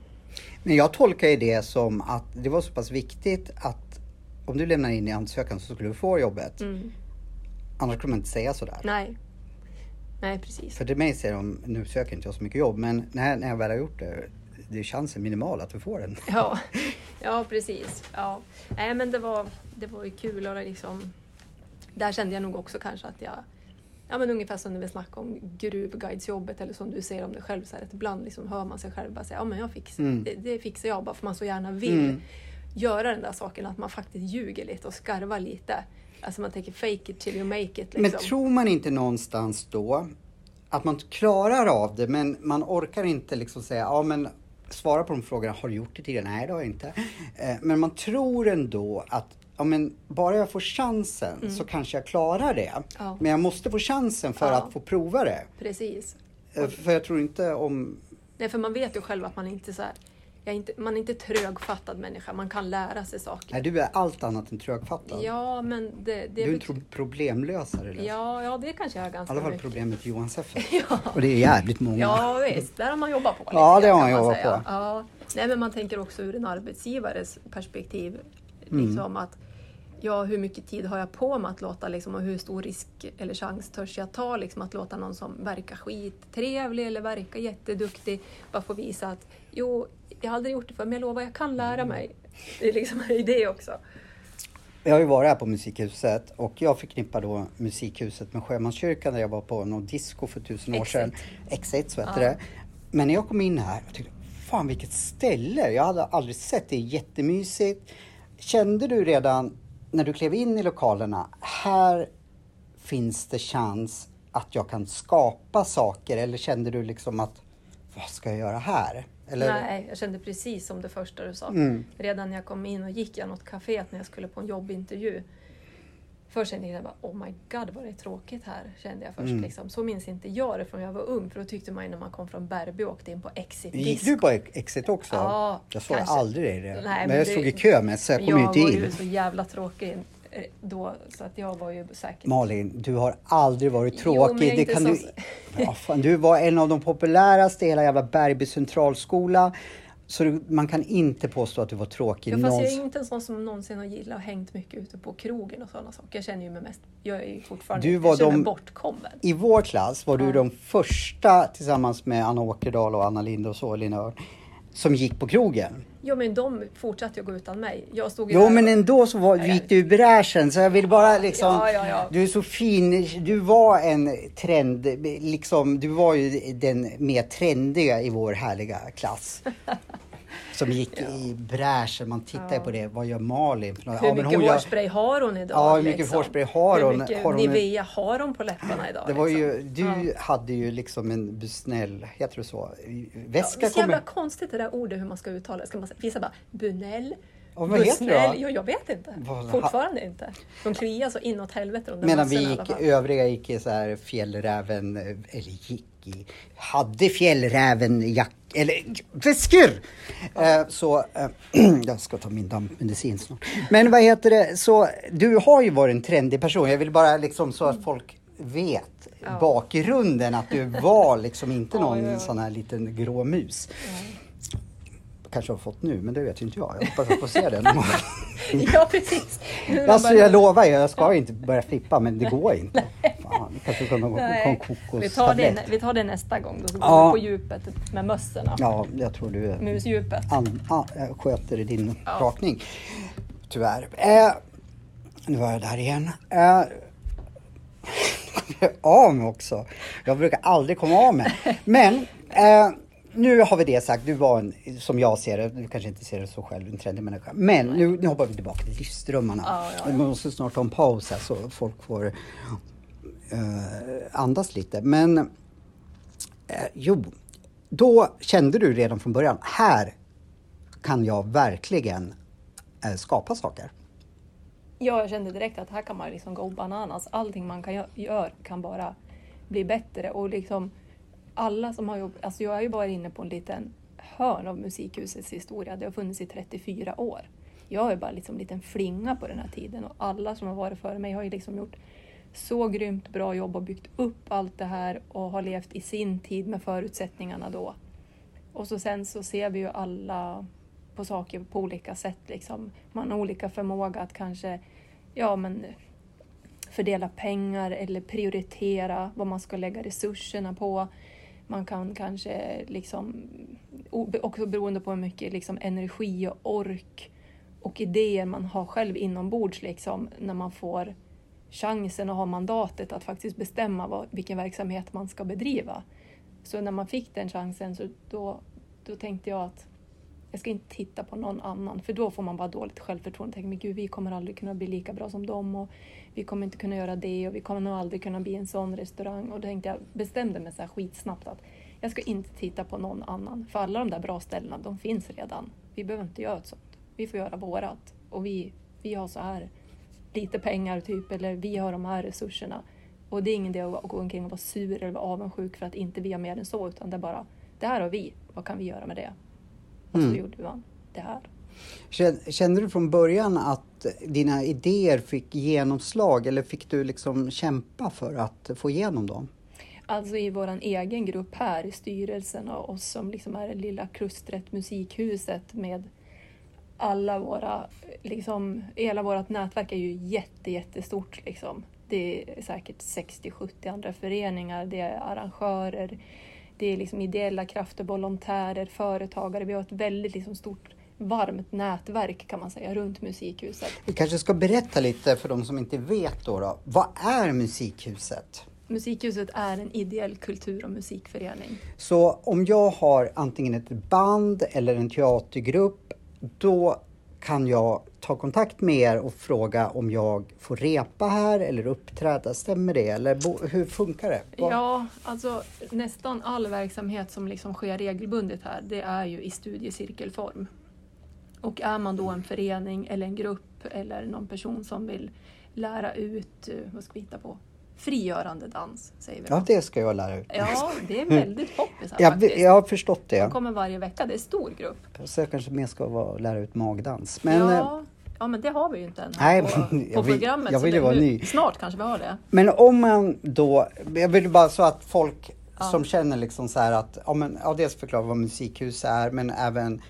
Men jag tolkar det som att det var så pass viktigt att om du lämnar in i ansökan så skulle du få jobbet. Mm. Annars skulle man inte säga sådär. Nej, Nej, precis. För till mig säger de, nu söker inte jag så mycket jobb, men när, när jag väl har gjort det, det är chansen minimal att du får den. Ja, ja precis. Ja. Nej, men det var, det var ju kul och liksom, där kände jag nog också kanske att jag Ja men ungefär som när vi snackade om gruvguidesjobbet eller som du säger om dig själv. Så här, att ibland liksom hör man sig själv bara säga ja men jag fixar, mm. det, det, fixar jag bara för man så gärna vill mm. göra den där saken. Att man faktiskt ljuger lite och skarvar lite. Alltså man tänker fake it till you make it. Liksom. Men tror man inte någonstans då att man klarar av det men man orkar inte liksom säga, ja men svara på de frågorna, har du gjort det tidigare? Nej det har jag inte. Eh, men man tror ändå att ja, men bara jag får chansen mm. så kanske jag klarar det. Ja. Men jag måste få chansen för ja. att få prova det. Precis. Eh, för jag tror inte om... Nej, för man vet ju själv att man inte så här, inte, man är inte trögfattad människa, man kan lära sig saker. Nej, du är allt annat än trögfattad. Ja, men det... det du är en problemlösare. Liksom. Ja, ja, det kanske jag är I ganska alla fall mycket. problemet Johan Seffer. Ja. Och det är jävligt många. Ja visst, där har man jobbat på. lite Ja, det har man jobbat på. Ja. Nej, men man tänker också ur en arbetsgivares perspektiv. Mm. Liksom att, ja, hur mycket tid har jag på mig att låta, liksom, och hur stor risk eller chans törs jag ta liksom, att låta någon som verkar skittrevlig eller verkar jätteduktig bara få visa att jo, jag har aldrig gjort det förr, men jag lovar, jag kan lära mig. Det är liksom en idé också. Jag har ju varit här på Musikhuset och jag förknippar då Musikhuset med Sjömanskyrkan där jag var på någon disco för tusen år sedan. Exit så heter Ja. det. Men när jag kom in här, jag tyckte, fan vilket ställe! Jag hade aldrig sett det, jättemysigt. Kände du redan när du klev in i lokalerna, här finns det chans att jag kan skapa saker? Eller kände du liksom att, vad ska jag göra här? Eller, Nej, jag kände precis som det första du sa. Mm. Redan när jag kom in och gick jag något kafé när jag skulle på en jobbintervju. Först kände jag bara, oh my god vad det är tråkigt här. Kände jag först. Mm. Liksom. Så minns inte jag det från jag var ung. För då tyckte man ju när man kom från Bärby och åkte in på Exit Gick Disco. du på Exit också? Ja, jag såg kanske. aldrig dig där. Nej, men, men jag det- stod i kö med så jag kom ju jag inte var in. ju så jävla tråkig då så att jag var ju säkert... Malin, du har aldrig varit Jo, tråkig. jag är det kan så- du... Ja, fan, du var en av de populäraste i hela jävla Bergby centralskola. Så du, man kan inte påstå att du var tråkig Ja, fast jag någonsin. är inte en sån som någonsin har gillat och hängt mycket ute på krogen och sådana saker. Jag känner ju mig mest... Jag är ju fortfarande... Du var jag de- bortkommen. I vår klass var du de första tillsammans med Anna Åkerdahl och Anna Lind och så, Lina Örn, som gick på krogen. Jo men de fortsatte ju gå utan mig. Jag stod Jo där men ändå så var, gick du i bräschen så jag vill bara liksom Ja, ja, ja. Du är så fin, du var en trend, liksom du var ju den mer trendiga i vår härliga klass. Som gick i bräschen, man tittar ju Ja. på det, vad gör Malin? Hur Ja, mycket hon hårspray har hon idag? Ja, hur mycket hårspray har hon? Hur mycket Har hon- Nivea har hon på läpparna idag? Det var ju, liksom? du Ja. hade ju liksom en Busnell, heter det så? Ja, det Väska är så jävla kommer... konstigt det där ordet hur man ska uttala det. Ska man vissa bara Bunell, Ja, vad heter det? Ja, jag vet inte. Vad- Fortfarande inte. De kliar så inåt helvete Medan vi gick, övriga gick i så här fjällräven, eh, eller gick i, hade fjällräven jack, eller väskor! Eh, så, eh, jag ska ta min dampmedicin snart. Men vad heter det, så du har ju varit en trendig person. Jag vill bara liksom så att folk vet Ja. bakgrunden, att du var liksom inte Ja, någon ja, ja. sån här liten grå mus. Kanske har fått nu, men det vet ju inte jag. Jag hoppas jag får se det. Ja, precis. Alltså jag lovar, jag ska inte börja flippa men det går inte. Fan, det kanske kommer Nej, vi, tar det, vi tar det nästa gång. Då så går Ja. vi på djupet med mössorna. Ja, jag tror du Musdjupet. an, an, sköter din Ja. rakning. Tyvärr. Eh, nu var jag där igen. Eh, jag av mig också. Jag brukar aldrig komma av mig. Men eh, nu har vi det sagt. Du var en, som jag ser det, du kanske inte ser det så själv, en trendig människa. Men nu, nu hoppar vi tillbaka till livsdrömmarna. Ja, ja, ja. Vi måste snart ta en paus här så folk får eh, andas lite. Men eh, jo, då kände du redan från början, här kan jag verkligen eh, skapa saker. Ja, jag kände direkt att här kan man liksom gå bananas. Allting man kan gö- gör kan bara bli bättre. Och liksom alla som har jobbat... Alltså jag är ju bara inne på en liten hörn av musikhusets historia. Det har funnits i 34 år. Jag är bara liksom en liten flinga på den här tiden och alla som har varit före mig har ju liksom gjort så grymt bra jobb och byggt upp allt det här och har levt i sin tid med förutsättningarna då. Och så sen så ser vi ju alla på saker på olika sätt. Liksom. Man har olika förmåga att kanske ja, men, fördela pengar eller prioritera vad man ska lägga resurserna på. Man kan kanske, liksom, också beroende på hur mycket liksom, energi och ork och idéer man har själv inombords liksom, när man får chansen och har mandatet att faktiskt bestämma vad, vilken verksamhet man ska bedriva. Så när man fick den chansen så då, då tänkte jag att jag ska inte titta på någon annan för då får man bara dåligt självförtroende. Tänker, men gud, vi kommer aldrig kunna bli lika bra som dem och vi kommer inte kunna göra det och vi kommer nog aldrig kunna bli en sån restaurang. Och då tänkte jag, bestämde mig så här skitsnabbt att jag ska inte titta på någon annan för alla de där bra ställena, de finns redan. Vi behöver inte göra ett sånt. Vi får göra vårat och vi, vi har så här lite pengar typ eller vi har de här resurserna. Och det är ingen idé att gå omkring och vara sur eller vara avundsjuk för att inte vi har mer än så utan det är bara, det här har vi, vad kan vi göra med det? Och så gjorde man det här. Kände du från början att dina idéer fick genomslag eller fick du liksom kämpa för att få igenom dem? Alltså i vår egen grupp här i styrelsen och oss som liksom är det lilla klustret Musikhuset med alla våra, liksom, hela vårt nätverk är ju jätte, jättestort liksom. Det är säkert 60-70 andra föreningar, det är arrangörer, det är liksom ideella krafter, volontärer, företagare. Vi har ett väldigt liksom, stort varmt nätverk kan man säga runt Musikhuset. Vi kanske ska berätta lite för de som inte vet då. då. Vad är Musikhuset? Musikhuset är en ideell kultur och musikförening. Så om jag har antingen ett band eller en teatergrupp, då kan jag ta kontakt med er och fråga om jag får repa här eller uppträda. Stämmer det? Eller hur funkar det? Ja, alltså nästan all verksamhet som liksom sker regelbundet här, det är ju i studiecirkelform. Och är man då en förening eller en grupp eller någon person som vill lära ut, eh, vad ska vi hitta på, frigörande dans, säger vi. Ja, det ska jag lära ut. Ja, det är väldigt poppis här jag, faktiskt. Jag har förstått det. De kommer varje vecka, det är stor grupp. Så jag kanske mer ska vara, lära ut magdans. Men, ja, eh, ja, men det har vi ju inte än nej, på, på jag vill, programmet. Jag vill ju vara nu, ny. Snart kanske vi har det. Men om man då, jag vill bara så att folk ja. som känner liksom så här att, ja, men, ja, dels förklara vad musikhus är men även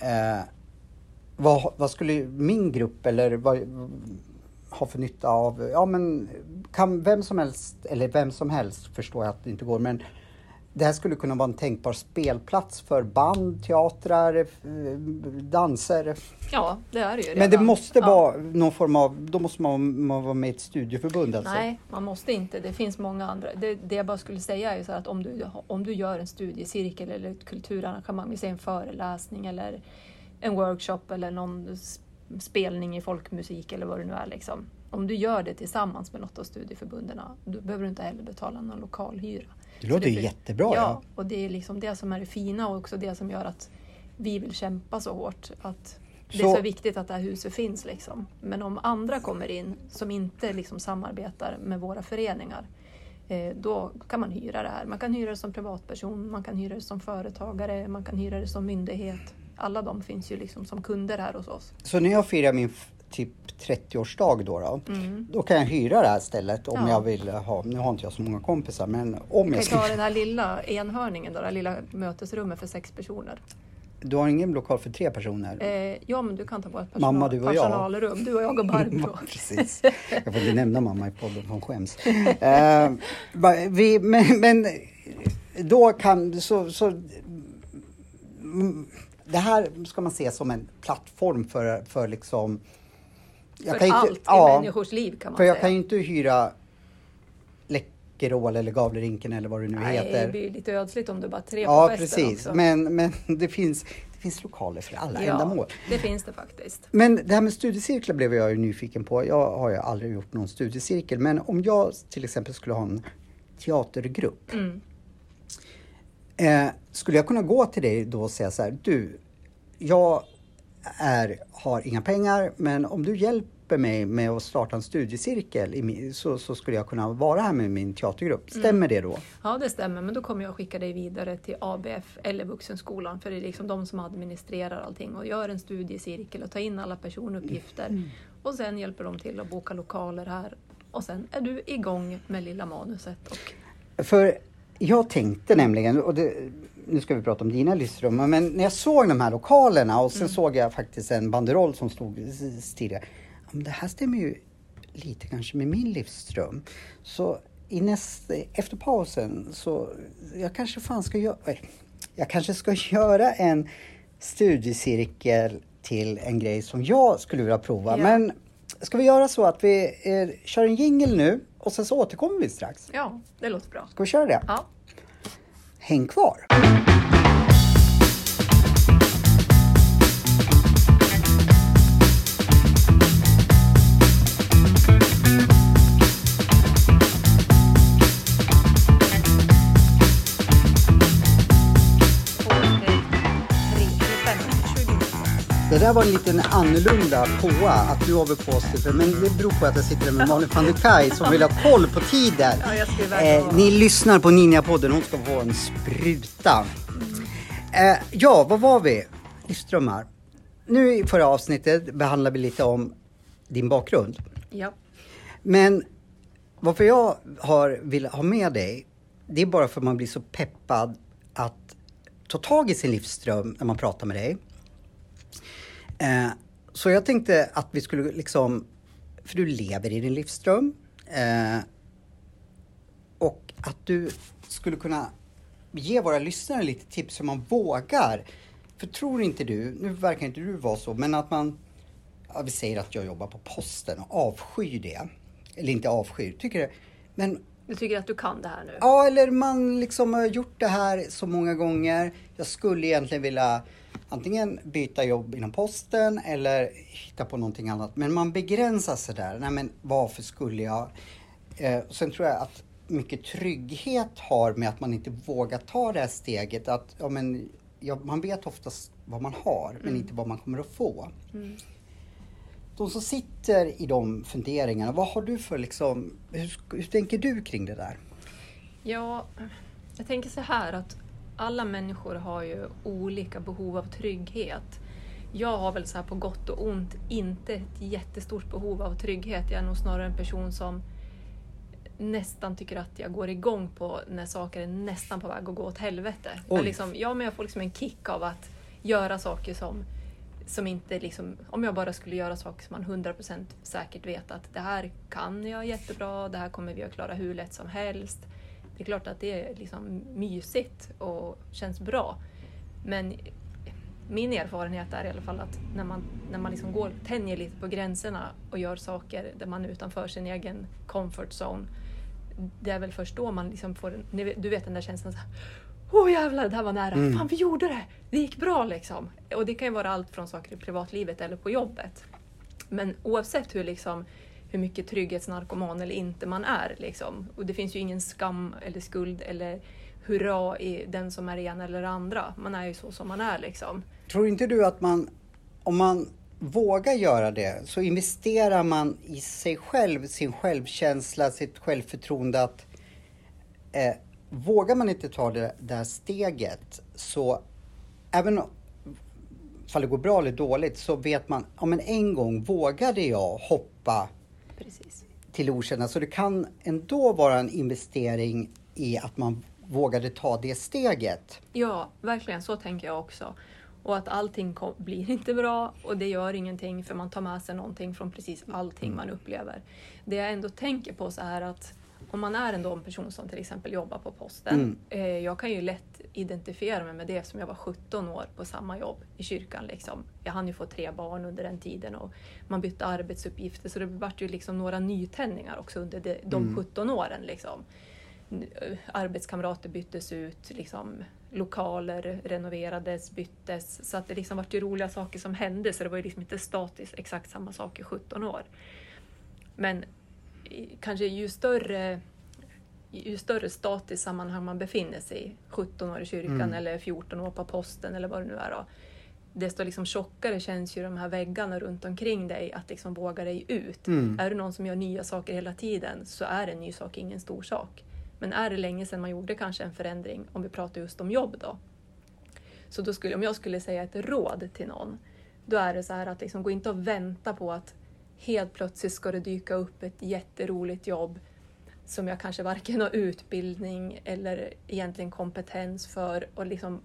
eh, vad, vad skulle min grupp eller vad, ha för nytta av, ja men kan vem som helst, eller vem som helst förstår jag att det inte går, men det här skulle kunna vara en tänkbar spelplats för band, teatrar, danser. Ja, det är det ju. Redan. Men det måste ja. vara någon form av, då måste man, man vara med i ett studieförbund alltså? Nej, man måste inte. Det finns många andra. Det, det jag bara skulle säga är så att om du, om du gör en studiecirkel eller ett kulturarrangemang, vi säger en föreläsning eller en workshop eller någon spelning i folkmusik eller vad det nu är. Liksom. Om du gör det tillsammans med något av studieförbunden, då behöver du inte heller betala någon lokalhyra. Det låter ju jättebra. Ja, ja, och det är liksom det som är det fina och också det som gör att vi vill kämpa så hårt. Att det är så, viktigt att det här huset finns. Liksom. Men om andra kommer in som inte liksom samarbetar med våra föreningar, eh, då kan man hyra det här. Man kan hyra det som privatperson, man kan hyra det som företagare, man kan hyra det som myndighet alla de finns ju liksom som kunder här hos oss. Så när jag firar min typ 30-årsdag då, då, mm. då kan jag hyra det här stället om ja. jag vill ha, nu har inte jag så många kompisar men om jag ska... ta den här lilla enhörningen då, det här lilla mötesrummet för sex personer. Du har ingen lokal för tre personer? Eh, ja, men du kan ta vårt personal, mamma, du och personalrum. Du och jag och Barbro. Precis. Jag får inte nämna mamma i podden, hon skäms. Eh, vi, men, men, då kan... Så, så, det här ska man se som en plattform för, för liksom... För allt inte, i ja, människors liv kan man för säga. jag kan ju inte hyra Läkerol eller Gavlerinken eller vad det nu Nej, heter. det blir lite ödsligt om du bara tre ja, på festen precis. också. Men, men det, finns, det finns lokaler för alla ja, ändamål. det finns det faktiskt. Men det här med studiecirklar blev jag ju nyfiken på. Jag har ju aldrig gjort någon studiecirkel. Men om jag till exempel skulle ha en teatergrupp. Mm. Eh, skulle jag kunna gå till dig då och säga så här, du, jag är, har inga pengar, men om du hjälper mig med att starta en studiecirkel så, så skulle jag kunna vara här med min teatergrupp. Mm. Stämmer mm. det då? Ja, det stämmer, men då kommer jag skicka dig vidare till ABF eller Vuxenskolan, för det är liksom de som administrerar allting och gör en studiecirkel och tar in alla personuppgifter. Mm. Och sen hjälper de till att boka lokaler här och sen är du igång med lilla manuset. Och... För jag tänkte nämligen, och det, nu ska vi prata om dina livsrum, men när jag såg de här lokalerna och sen mm. såg jag faktiskt en banderoll som stod stiga. Det här stämmer ju lite kanske med min livsström. Så i nästa, efter pausen så jag kanske fan ska göra, jag kanske ska göra en studiecirkel till en grej som jag skulle vilja prova. Ja. Men ska vi göra så att vi eh, kör en jingel nu och sen så återkommer vi strax? Ja, det låter bra. Ska vi köra det? Ja. Häng kvar! Det där var en liten annorlunda påa, att du har på sig, men det beror på att jag sitter med Malin van der Kaj som vill ha koll på tiden. Ja, eh, ni lyssnar på Ninja-podden, hon ska få en spruta. Mm. Eh, ja, vad var vi? livsdrömmar. Nu i förra avsnittet behandlade vi lite om din bakgrund. Ja. Men varför jag har, vill ha med dig, det är bara för att man blir så peppad att ta tag i sin livsdröm när man pratar med dig. Eh, så jag tänkte att vi skulle liksom, för du lever i din livsdröm. Eh, och att du skulle kunna ge våra lyssnare lite tips hur man vågar. För tror inte du, nu verkar inte du vara så, men att man, ja, vi säger att jag jobbar på posten och avskyr det. Eller inte avskyr, tycker det. Men Du tycker att du kan det här nu? Ja, eller man liksom har gjort det här så många gånger. Jag skulle egentligen vilja antingen byta jobb inom posten eller hitta på någonting annat. Men man begränsar sig där. Nej, men varför skulle jag? Eh, sen tror jag att mycket trygghet har med att man inte vågar ta det här steget. Att, ja, men, ja, man vet oftast vad man har, men inte vad man kommer att få. Mm. De som sitter i de funderingarna, vad har du för liksom, hur, hur tänker du kring det där? Ja, jag tänker så här att alla människor har ju olika behov av trygghet. Jag har väl så här på gott och ont inte ett jättestort behov av trygghet. Jag är nog snarare en person som nästan tycker att jag går igång på när saker är nästan på väg att gå åt helvete. Oj. Jag, liksom, ja, men jag får liksom en kick av att göra saker som, som inte liksom, om jag bara skulle göra saker som man 100% säkert vet att det här kan jag jättebra, det här kommer vi att klara hur lätt som helst. Det är klart att det är liksom mysigt och känns bra. Men min erfarenhet är i alla fall att när man, när man liksom går, tänjer lite på gränserna och gör saker där man är utanför sin egen comfort zone. Det är väl först då man liksom får, du vet den där känslan så här, Åh jävlar, det här var nära. Mm. Fan vi gjorde det! Det gick bra liksom. Och det kan ju vara allt från saker i privatlivet eller på jobbet. Men oavsett hur, liksom, hur mycket trygghetsnarkoman eller inte man är, liksom, och det finns ju ingen skam eller skuld eller hurra i den som är det ena eller det andra. Man är ju så som man är liksom. Tror inte du att man, om man vågar göra det, så investerar man i sig själv, sin självkänsla, sitt självförtroende att eh, vågar man inte ta det där steget så även om det går bra eller dåligt så vet man, ja men en gång vågade jag hoppa Precis. till okända. Så det kan ändå vara en investering i att man vågade ta det steget. Ja, verkligen så tänker jag också. Och att allting kom, blir inte bra och det gör ingenting för man tar med sig någonting från precis allting man upplever. Det jag ändå tänker på så är att om man är ändå en person som till exempel jobbar på posten. Mm. Eh, jag kan ju lätt identifiera mig med det som jag var 17 år på samma jobb i kyrkan. Liksom. Jag hann ju få tre barn under den tiden och man bytte arbetsuppgifter så det vart ju liksom några nytändningar också under de, de Mm. 17 åren. Liksom arbetskamrater byttes ut, liksom, lokaler renoverades, byttes. Så att det liksom var ju roliga saker som hände så det var ju liksom inte statiskt exakt samma sak i 17 år. Men kanske ju större ju större statiskt sammanhang man befinner sig i, 17 år i kyrkan Mm. eller 14 år på posten eller vad det nu är då, desto liksom tjockare känns ju de här väggarna runt omkring dig att liksom våga dig ut. Mm. Är du någon som gör nya saker hela tiden så är en ny sak ingen stor sak. Men är det länge sedan man gjorde kanske en förändring, om vi pratar just om jobb då. Så då skulle, om jag skulle säga ett råd till någon, då är det så här att liksom gå inte och vänta på att helt plötsligt ska det dyka upp ett jätteroligt jobb som jag kanske varken har utbildning eller egentligen kompetens för. Och liksom,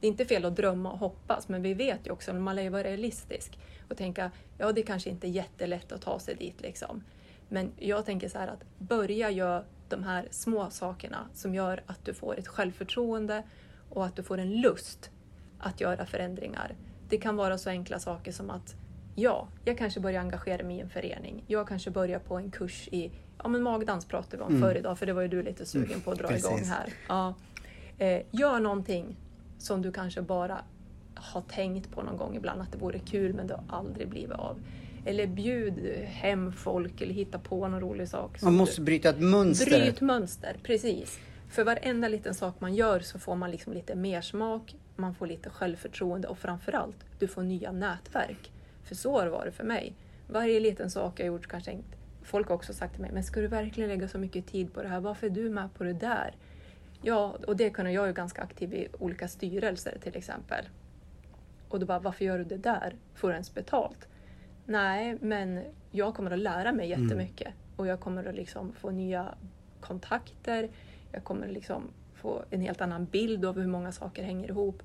det är inte fel att drömma och hoppas, men vi vet ju också, man lär ju vara realistisk och tänka, ja det kanske inte är jättelätt att ta sig dit liksom. Men jag tänker så här att börja göra de här små sakerna som gör att du får ett självförtroende och att du får en lust att göra förändringar. Det kan vara så enkla saker som att ja, jag kanske börjar engagera mig i en förening. Jag kanske börjar på en kurs i ja, men magdans pratade vi om Mm. förr idag, för det var ju du lite sugen på att dra precis. igång här. Ja. Eh, gör någonting som du kanske bara har tänkt på någon gång ibland att det vore kul men det har aldrig blivit av. Eller bjud hem folk eller hitta på någon rolig sak. Man du- måste bryta ett mönster. Bryt mönster, precis. För varenda liten sak man gör så får man liksom lite mer smak, man får lite självförtroende och framförallt, du får nya nätverk. För så har det varit för mig. Varje liten sak jag gjort kanske tänkt, folk har också sagt till mig, men ska du verkligen lägga så mycket tid på det här? Varför är du med på det där? Ja, och det kan jag ju ganska aktiv i olika styrelser till exempel. Och då bara, varför gör du det där? Får du ens betalt? Nej, men jag kommer att lära mig Mm. jättemycket. Och jag kommer att liksom få nya kontakter. Jag kommer liksom få en helt annan bild av hur många saker hänger ihop.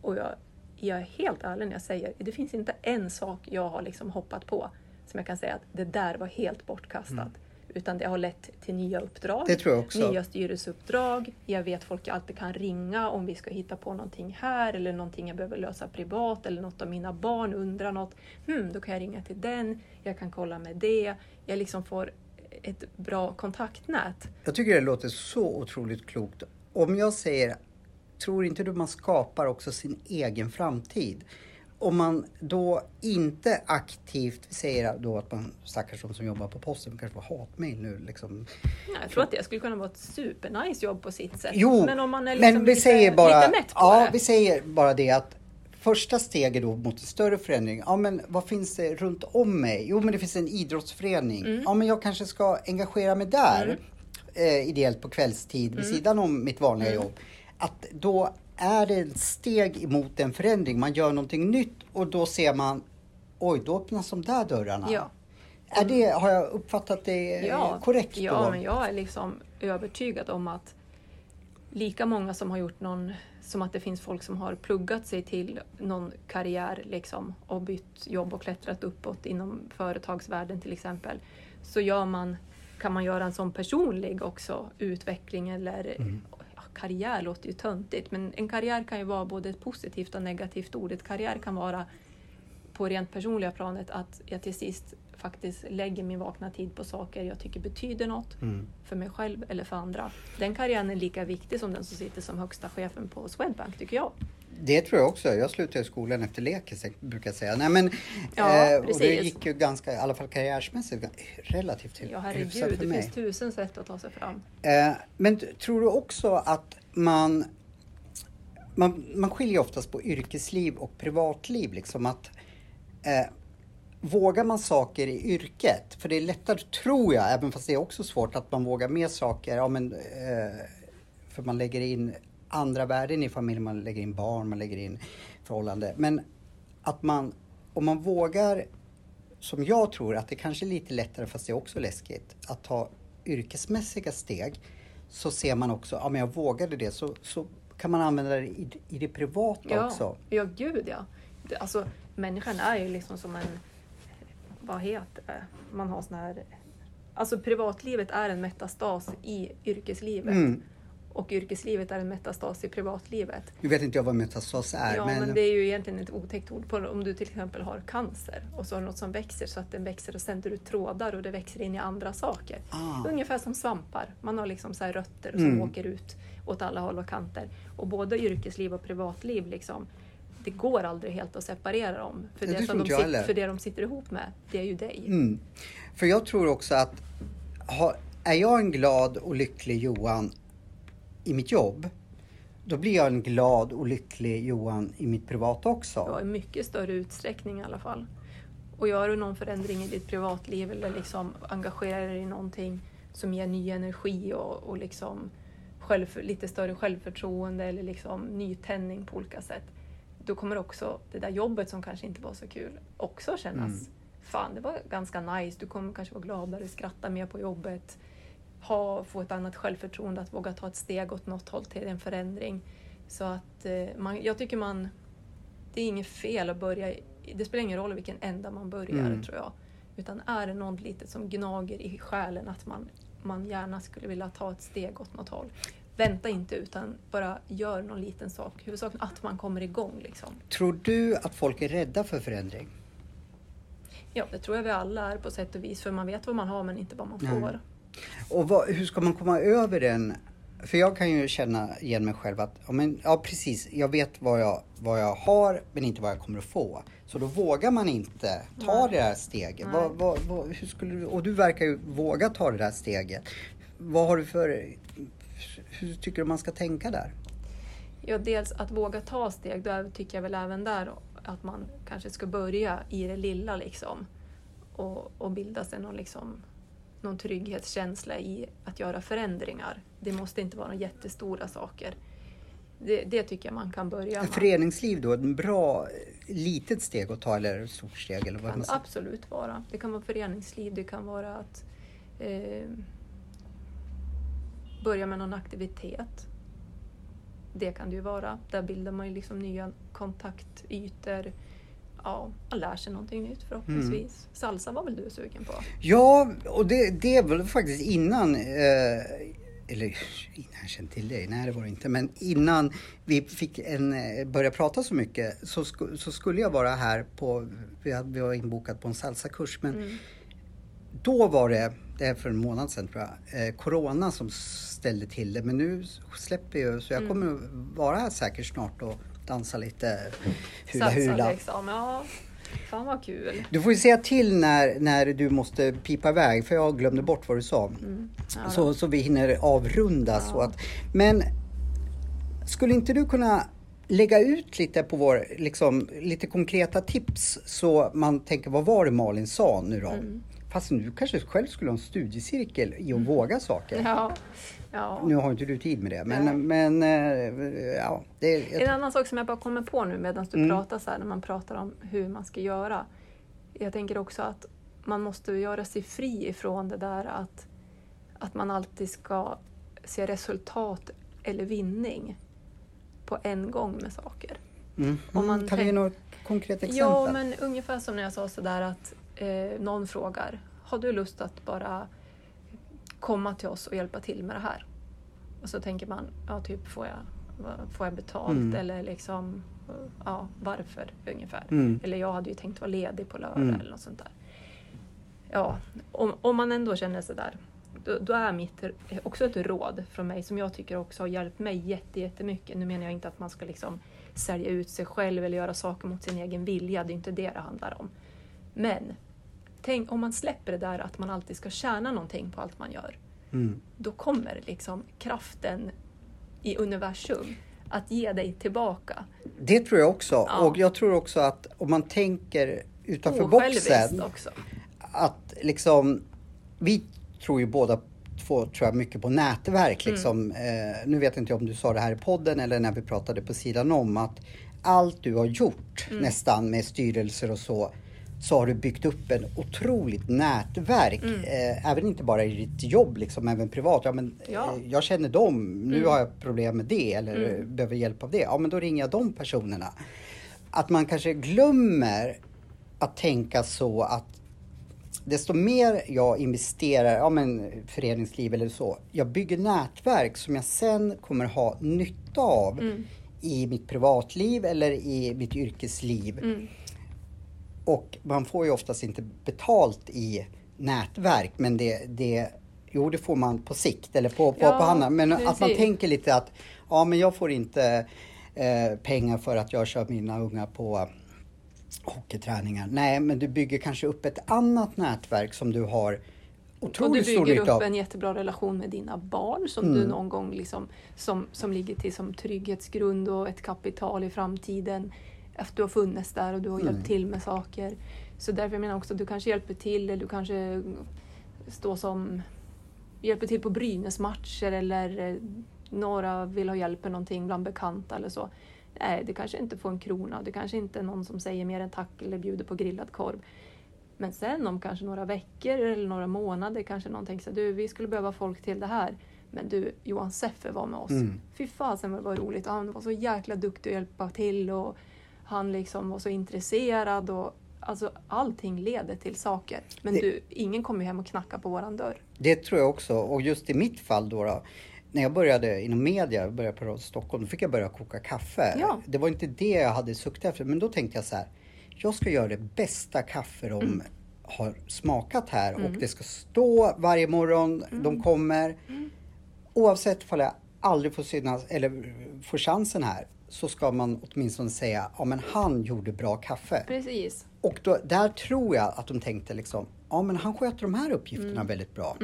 Och jag, jag är helt ärlig när jag säger, det finns inte en sak jag har liksom hoppat på som jag kan säga att det där var helt bortkastat. Utan det har lett till nya uppdrag, Mm. Nya styrelseuppdrag. Jag vet folk jag alltid kan ringa om vi ska hitta på någonting här eller någonting jag behöver lösa privat eller något av mina barn undrar något. Hmm, då kan jag ringa till den, jag kan kolla med det. Jag liksom får ett bra kontaktnät. Jag tycker det låter så otroligt klokt. Om jag säger, tror inte du man skapar också sin egen framtid? Om man då inte aktivt säger då att man, stackars de som jobbar på posten, kanske får hatmejl nu liksom. Ja, Jag tror att det skulle kunna vara ett supernice jobb på sitt sätt. Jo, men om man är liksom men vi lite, säger bara, lite mätt på ja, det. vi säger bara det att första steget då mot en större förändring. Ja, men vad finns det runt om mig? Jo, men det finns en idrottsförening. Mm. Ja, men jag kanske ska engagera mig där eh, ideellt på kvällstid Mm. vid sidan om mitt vanliga jobb. Att då är det ett steg emot en förändring. Man gör någonting nytt och då ser man, oj, då öppnas de där dörrarna. Ja. Är det, har jag uppfattat det Ja, korrekt ja då? men jag är liksom övertygad om att lika många som har gjort någon, som att det finns folk som har pluggat sig till någon karriär liksom, och bytt jobb och klättrat uppåt inom företagsvärlden till exempel, så gör man, kan man göra en sån personlig också utveckling eller ja, karriär låter ju töntigt, men en karriär kan ju vara både ett positivt och negativt ord. Ett karriär kan vara på rent personliga planet att jag till sist faktiskt lägger min vakna tid på saker jag tycker betyder något Mm. för mig själv eller för andra. Den karriären är lika viktig som den som sitter som högsta chefen på Swedbank tycker jag. Det tror jag också. Jag slutade skolan efter lekis, brukar jag säga. Nej, men, Ja, eh, och det gick ju ganska, i alla fall karriärsmässigt, relativt Ja hyfsat herregud, för det mig. finns tusen sätt att ta sig fram. Eh, men tror du också att man, man, man skiljer oftast på yrkesliv och privatliv, liksom att eh, Vågar man saker i yrket? För det är lättare, tror jag, även fast det är också svårt, att man vågar med saker. Ja, men, eh, för man lägger in andra värden i familjen, man lägger in barn, man lägger in förhållande. Men att man, om man vågar, som jag tror, att det kanske är lite lättare, fast det är också läskigt, att ta yrkesmässiga steg. Så ser man också, ja men jag vågade det, så, så kan man använda det i, i det privata Ja, också. ja gud ja. Alltså, människan är ju liksom som en, vad heter det, man har sån här, alltså privatlivet är en metastas i yrkeslivet. Mm. Och yrkeslivet är en metastas i privatlivet. Nu vet inte jag vad metastas är, Ja, men, men det är ju egentligen ett otäckt ord på om du till exempel har cancer och så har du något som växer så att den växer och sänder ut trådar och det växer in i andra saker. Ah. Ungefär som svampar. Man har liksom så här rötter som Mm. åker ut åt alla håll och kanter. Och både yrkesliv och privatliv liksom, det går aldrig helt att separera dem. För Det det, som de inte jag sit, heller. för det de sitter ihop med, det är ju dig. Mm. För jag tror också att ha, är jag en glad och lycklig Johan i mitt jobb, då blir jag en glad och lycklig Johan i mitt privata också. Ja, i mycket större utsträckning i alla fall. Och gör du någon förändring i ditt privatliv eller liksom engagerar dig i någonting som ger ny energi och, och liksom själv, lite större självförtroende eller liksom nytändning på olika sätt. Då kommer också det där jobbet som kanske inte var så kul också kännas, Mm. fan det var ganska nice, du kommer kanske vara gladare, skratta mer på jobbet, ha, få ett annat självförtroende, att våga ta ett steg åt något håll till en förändring. Så att eh, man, jag tycker man, det är inget fel att börja, det spelar ingen roll vilken ända man börjar Mm. tror jag. Utan är det något litet som gnager i själen att man, man gärna skulle vilja ta ett steg åt något håll. Vänta inte utan bara gör någon liten sak. Huvudsaken att man kommer igång liksom. Tror du att folk är rädda för förändring? Ja, det tror jag vi alla är på sätt och vis. För man vet vad man har men inte vad man får. Och vad, hur ska man komma över den? För jag kan ju känna igen mig själv att, ja, men, ja precis, jag vet vad jag, vad jag har men inte vad jag kommer att få. Så då vågar man inte ta Nej. det här steget. Vad, vad, vad, hur skulle du, och du verkar ju våga ta det där steget. Vad har du för, hur tycker du man ska tänka där? Ja, dels att våga ta steg, då tycker jag väl även där att man kanske ska börja i det lilla liksom. Och, och bilda sig någon, liksom, någon trygghetskänsla i att göra förändringar. Det måste inte vara jättestora saker. Det, det tycker jag man kan börja med. föreningsliv då, ett bra litet steg att ta eller ett stort steg? Eller vad kan man säger. absolut vara. Det kan vara föreningsliv, det kan vara att eh, börja med någon aktivitet. Det kan det ju vara. Där bildar man ju liksom nya kontaktytor. Ja, man lär sig någonting nytt förhoppningsvis. Salsa var väl du sugen på? Ja, och det, det var faktiskt innan, eh, eller innan jag kände till dig, nej det var det inte, men innan vi fick en, eh, börja prata så mycket så, sku, så skulle jag vara här på, vi, hade, vi var inbokat på en salsakurs, men Mm. då var det, det är för en månad sedan tror jag, eh, Corona som ställde till det, men nu släpper jag så jag Mm. kommer vara här säkert snart och dansa lite hula hula. Salsa liksom, ja. Fan vad kul. Du får ju säga till när, när du måste pipa iväg för jag glömde bort vad du sa. Mm. Ja. Så, så vi hinner avrunda. Ja. Så att, men skulle inte du kunna lägga ut lite på vår, liksom, lite konkreta tips så man tänker vad var det Malin sa nu då? Mm. Fast du kanske själv skulle ha en studiecirkel i att våga saker. Ja. Ja. Nu har inte du tid med det men, Nej. men eh, ja, det, En annan sak som jag bara kommer på nu medan du Mm. pratar så här, när man pratar om hur man ska göra. Jag tänker också att man måste göra sig fri ifrån det där att, att man alltid ska se resultat eller vinning på en gång med saker. mm, om man kan du ge något konkret exempel? Ja, men ungefär som när jag sa sådär att eh, någon frågar, har du lust att bara komma till oss och hjälpa till med det här? Och så tänker man, ja typ får jag, får jag betalt Mm. eller liksom, ja varför ungefär. Mm. Eller jag hade ju tänkt vara ledig på lördag Mm. eller något sånt där. Ja, om, om man ändå känner sådär, då, då är mitt också ett råd från mig som jag tycker också har hjälpt mig jätte, jättemycket. Nu menar jag inte att man ska liksom sälja ut sig själv eller göra saker mot sin egen vilja, det är inte det det handlar om. Men tänk om man släpper det där att man alltid ska tjäna någonting på allt man gör. Mm. Då kommer liksom kraften i universum att ge dig tillbaka. Det tror jag också. Ja. Och jag tror också att om man tänker utanför boxen. Också. att liksom, vi tror ju båda två tror jag mycket på nätverk. Mm. Liksom. Eh, nu vet inte jag om du sa det här i podden eller när vi pratade på sidan om att allt du har gjort Mm. nästan med styrelser och så så har du byggt upp en otroligt nätverk. Mm. Eh, även inte bara i ditt jobb, liksom, även privat. Ja, men, Ja. eh, jag känner dem, nu Mm. har jag problem med det eller Mm. eh, behöver hjälp av det. Ja, men då ringer jag de personerna. Att man kanske glömmer att tänka så att desto mer jag investerar, ja men föreningsliv eller så, jag bygger nätverk som jag sen kommer ha nytta av Mm. i mitt privatliv eller i mitt yrkesliv. Och man får ju oftast inte betalt i nätverk, men det, det Jo, det får man på sikt eller på, på, Ja, på annat. Men att man precis. tänker lite att ja, men jag får inte eh, pengar för att jag kör mina unga på hockeyträningar. Nej, men du bygger kanske upp ett annat nätverk som du har Och du otroligt stor bygger nytta upp av. en jättebra relation med dina barn som Mm. du någon gång liksom, som, som ligger till som trygghetsgrund och ett kapital i framtiden. Efter du har funnits där och du har Mm. hjälpt till med saker. Så därför menar jag också att du kanske hjälper till eller du kanske står som hjälper till på Brynäs-matcher eller eh, några vill ha hjälp med någonting bland bekanta eller så. Nej, det kanske inte får en krona. Det kanske inte är någon som säger mer än tack eller bjuder på grillad korv. Men sen om kanske några veckor eller några månader kanske någon tänker så du vi skulle behöva folk till det här. Men du, Johan Seffer var med oss. Mm. Fy fasen vad det var roligt. Han var så jäkla duktig att hjälpa till och han liksom var så intresserad. Och, alltså allting leder till saker. Men Det- du, ingen kommer hem och knackar på våran dörr. Det tror jag också. Och just i mitt fall då, då när jag började inom media, började på Radio Stockholm, då fick jag börja koka kaffe. Ja. Det var inte det jag hade suktat efter, men då tänkte jag så här. Jag ska göra det bästa kaffe de Mm. har smakat här och det ska stå varje morgon Mm. de kommer. Oavsett ifall jag aldrig får synas eller får chansen här så ska man åtminstone säga, ja men han gjorde bra kaffe. Precis. Och då, där tror jag att de tänkte liksom, ja men han sköter de här uppgifterna Mm. väldigt bra.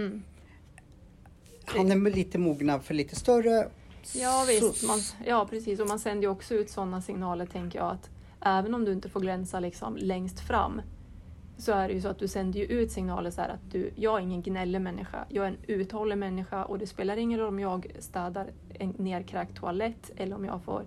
Han är lite mogna för lite större. Ja visst, man, ja precis. Och man sänder ju också ut sådana signaler tänker jag att även om du inte får glänsa liksom längst fram så är det ju så att du sänder ju ut signaler så här att du, jag är ingen gnällig människa, jag är en uthållig människa och det spelar ingen roll om jag städar en nerkräkt toalett eller om jag får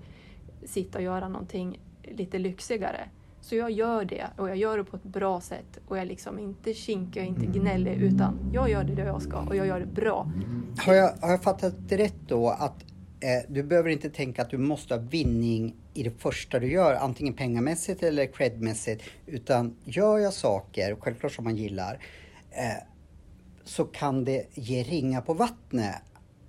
sitta och göra någonting lite lyxigare. Så jag gör det och jag gör det på ett bra sätt och jag är liksom inte kinkig och inte gnällig utan jag gör det jag ska och jag gör det bra. Har jag, har jag fattat det rätt då att eh, du behöver inte tänka att du måste ha vinning i det första du gör, antingen pengamässigt eller credmässigt, utan gör jag saker, självklart som man gillar, eh, så kan det ge ringa på vattnet.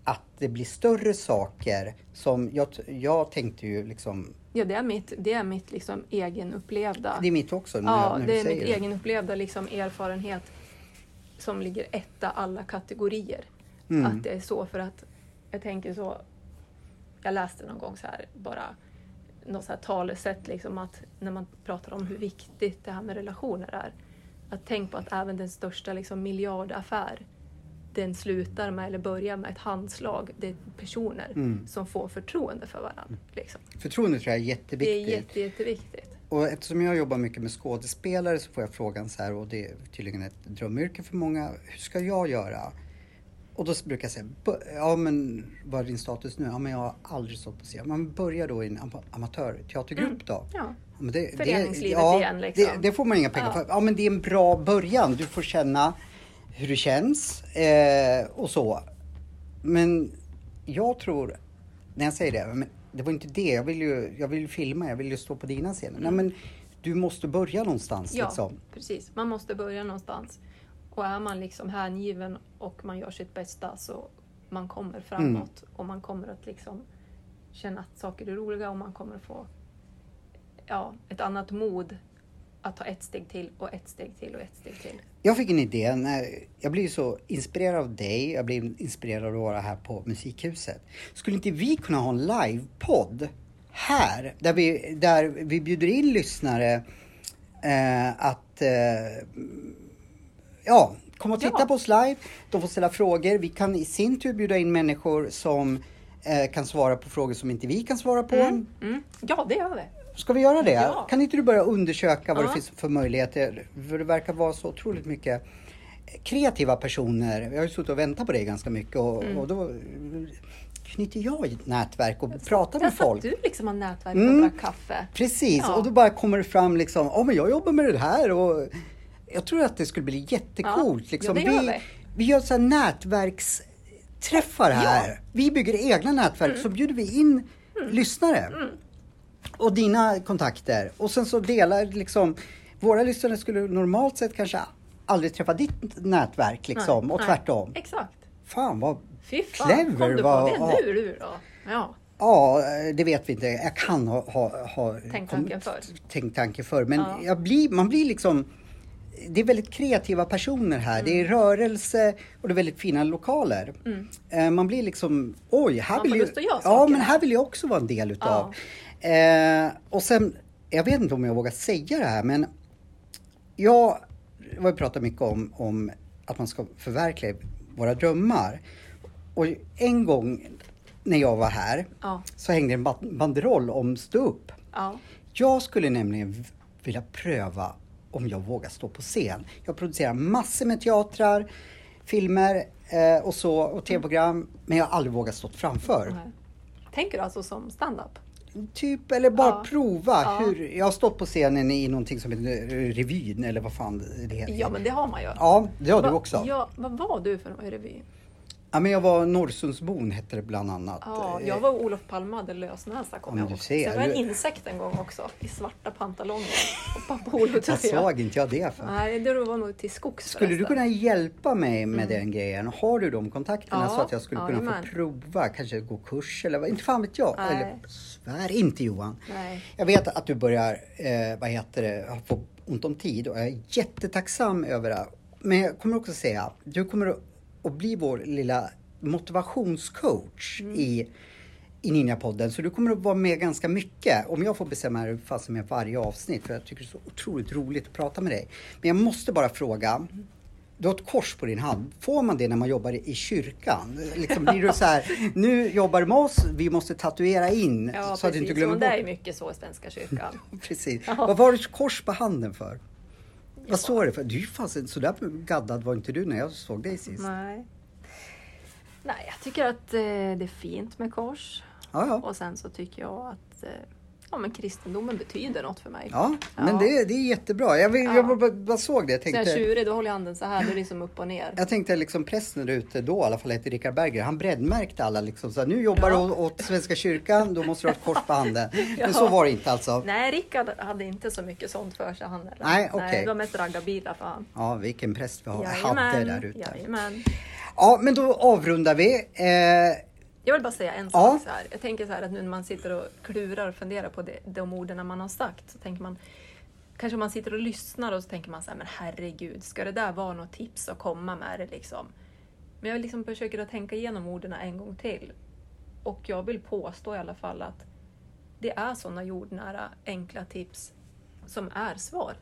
Att det blir större saker som jag, jag tänkte ju liksom Ja, det är mitt, det är mitt liksom egenupplevda. Det är mitt också. När, ja, när det är mitt det. egenupplevda liksom erfarenhet som ligger etta alla kategorier. Mm. Att det är så för att jag tänker så. Jag läste någon gång så här bara något så här talesätt liksom att när man pratar om hur viktigt det här med relationer är. Att tänk på att även den största liksom miljardaffär den slutar med eller börjar med ett handslag. Det är personer Mm. som får förtroende för varandra. Liksom. Förtroende tror jag är Det är jätteviktigt. jätte, jätteviktigt. Och eftersom jag jobbar mycket med skådespelare så får jag frågan så här, och det är tydligen ett drömyrke för många. Hur ska jag göra? Och då brukar jag säga, "Bu- ja men vad är din status nu? Ja men jag har aldrig stått på scen. Man börjar då i en ama- amatörteatergrupp då. Ja. Ja, det, Föreningslivet ja, igen, liksom. Det, det får man inga pengar Ja. för. Ja men det är en bra början. Du får känna hur det känns eh, och så. Men jag tror, när jag säger det, men det var inte det. Jag vill ju, jag vill filma, jag vill ju stå på dina scener. Nej men du måste börja någonstans Ja, liksom. precis. Man måste börja någonstans. Och är man liksom hängiven och man gör sitt bästa så man kommer framåt Mm. och man kommer att liksom känna att saker är roliga och man kommer få ja, ett annat mod att ta ett steg till och ett steg till och ett steg till. Jag fick en idé. När jag blir så inspirerad av dig. Jag blir inspirerad av att vara här på Musikhuset. Skulle inte vi kunna ha en livepodd här? Där vi, där vi bjuder in lyssnare eh, att eh, ja, komma och titta Ja. på oss live. De får ställa frågor. Vi kan i sin tur bjuda in människor som eh, kan svara på frågor som inte vi kan svara på. Mm. Ja, det gör vi. Ska vi göra det? Ja. Kan inte du börja undersöka vad Ja. det finns för möjligheter? För det verkar vara så otroligt mycket kreativa personer. Jag har ju suttit och väntat på dig ganska mycket och, Mm. och då knyter jag nätverk och pratar Där med satt folk. du liksom och nätverk och Mm. kaffe. Precis, Ja. och då bara kommer det fram liksom, ja men jag jobbar med det här och jag tror att det skulle bli jättecoolt. Ja, liksom. ja, vi, vi. gör så här nätverksträffar här. Mm. Vi bygger egna nätverk, så bjuder vi in lyssnare. Och dina kontakter. Och sen så delar liksom, våra lyssnare skulle normalt sett kanske aldrig träffa ditt nätverk liksom, och Nej. tvärtom. Exakt. Fan vad Fy fan, Clever, kom du på vad- det ja. nu du då? Ja. Ja, det vet vi inte. Jag kan ha, ha, ha Tänkt tanken förr. tänkt tanken förr. Men Ja. jag blir, man blir liksom... Det är väldigt kreativa personer här. Det Mm. är rörelse och det är väldigt fina lokaler. Eh, Man blir liksom, oj, här Man vill göra Ja, men här här. vill jag också vara en del utav. Eh, och sen, jag vet inte om jag vågar säga det här, men jag har pratat mycket om, om att man ska förverkliga våra drömmar. Och en gång när jag var här Ja. så hängde en ba- banderoll om ståupp. Ja. Jag skulle nämligen vilja pröva om jag vågar stå på scen. Jag producerar massor med teatrar, filmer eh, och så och tv-program, men jag har aldrig vågat stå framför. Tänker du alltså som stand-up? Typ, eller bara Ja. prova Ja. hur... Jag har stått på scenen i någonting som heter revyn eller vad fan det heter. Ja, men det har man ju. Ja, det har du Va- också. Ja, vad var du för revy? Ja, men jag var Norrsundsbon hette det bland annat. Ja, jag var Olof Palme hade lösnäsa kommer Ja, jag ihåg. ser. Jag var en Du- insekt en gång också i svarta pantalonger och Vad Pampolo-tröja. såg inte jag det för? Nej, det var nog till skogs Skulle du kunna hjälpa mig med den grejen? Har du de kontakterna Mm. Ja, så att jag skulle kunna jajamän. få prova, kanske gå kurs eller vad, inte fan vet jag. Nej. Eller svär inte Johan. Nej. Jag vet att du börjar, eh, vad heter det, få ont om tid och jag är jättetacksam över det. Men jag kommer också säga, du kommer att- att bli vår lilla motivationscoach Mm. i, i Ninjapodden. Så du kommer att vara med ganska mycket. Om jag får bestämma hur fast med varje avsnitt. För jag tycker det är så otroligt roligt att prata med dig. Men jag måste bara fråga. Du har ett kors på din hand. Får man det när man jobbar i kyrkan? Liksom blir du så här, nu jobbar du med oss, vi måste tatuera in Ja, så att precis. du inte glömmer Men det är bort. mycket så i Svenska kyrkan. Precis. Ja. Vad var det kors på handen för? Vad står det för? Du är fasen sådär gaddad var inte du när jag såg dig sist. Nej. Nej, jag tycker att eh, det är fint med kors. Ja, ja. Och sen så tycker jag att eh, ja, men kristendomen betyder något för mig. Ja, men Ja. det, det är jättebra. Jag, vill, Ja. jag bara, bara såg det. Jag Så jag är tänkte, tjurig, då håller jag handen så här, då är liksom upp och ner. jag tänkte liksom prästen där ute då i alla fall hette Rickard Berger. Han breddmärkte alla liksom. Så här, nu jobbar du Ja. åt, åt Svenska kyrkan, då måste du ha ett kors på handen. Men så var det inte alltså. Nej, Rickard hade inte så mycket sånt för sig han heller. Nej, okej. Nej, det var mest raggarbilar för han. Ja, vilken präst vi har, hade där ute. jajamän. Ja, men då avrundar vi. Eh, Jag vill bara säga en Ja. sak så här. Jag tänker så här att nu när man sitter och klurar och funderar på det, de orden man har sagt så tänker man Kanske man sitter och lyssnar och så tänker man så här, men herregud, ska det där vara något tips att komma med det liksom? Men jag liksom försöker att tänka igenom orden en gång till. Och jag vill påstå i alla fall att det är sådana jordnära enkla tips som är svaret.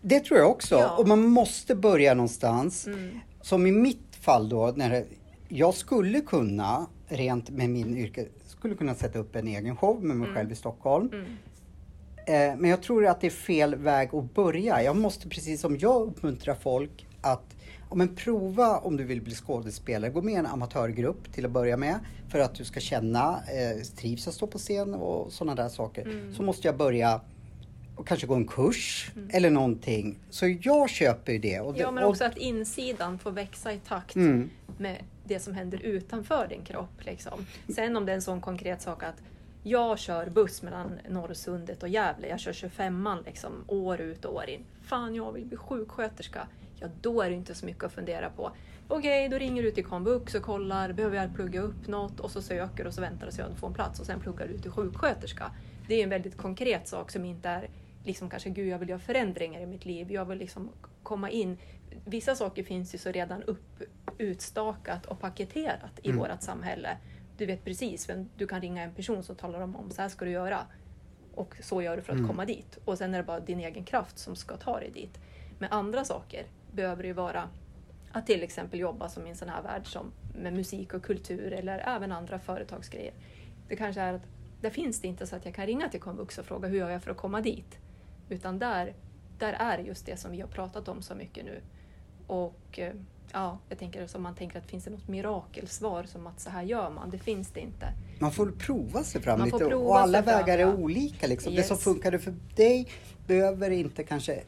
det tror jag också. Ja. Och man måste börja någonstans. Mm. Som i mitt fall då, när jag skulle kunna, rent med min yrke, skulle kunna sätta upp en egen show med mig själv i Stockholm. Mm. Eh, men jag tror att det är fel väg att börja. Jag måste precis som jag uppmuntra folk att om en prova om du vill bli skådespelare. Gå med i en amatörgrupp till att börja med för att du ska känna, eh, trivs att stå på scen och sådana där saker. Så måste jag börja och kanske gå en kurs eller någonting. Så jag köper ju det. Och det Ja, men och- också att insidan får växa i takt Mm. med det som händer utanför din kropp. Liksom. Sen om det är en sån konkret sak att jag kör buss mellan Norrsundet och Gävle, jag kör 25an liksom, år ut och år in. Fan, jag vill bli sjuksköterska. Ja, då är det inte så mycket att fundera på. Okej, då ringer du till komvux och kollar, behöver jag plugga upp något? Och så söker och så väntar du om att få en plats och sen pluggar du till sjuksköterska. Det är en väldigt konkret sak som inte är liksom kanske, gud jag vill göra förändringar i mitt liv, jag vill liksom komma in. Vissa saker finns ju så redan upp, utstakat och paketerat i vårt samhälle. Du vet precis vem du kan ringa en person som talar om, om så här ska du göra. Och så gör du för att komma dit. Och sen är det bara din egen kraft som ska ta dig dit. Men andra saker behöver det ju vara att till exempel jobba som i en sån här värld som med musik och kultur eller även andra företagsgrejer. Det kanske är att där finns det inte så att jag kan ringa till komvux och fråga hur gör jag för att komma dit? Utan där, där är just det som vi har pratat om så mycket nu. Och eh, ja, jag tänker som man tänker att finns det något mirakelsvar som att så här gör man? Det finns det inte. Man får prova sig fram Man lite och alla sig fram, vägar är olika. Liksom. Det som Yes. funkade för dig behöver inte kanske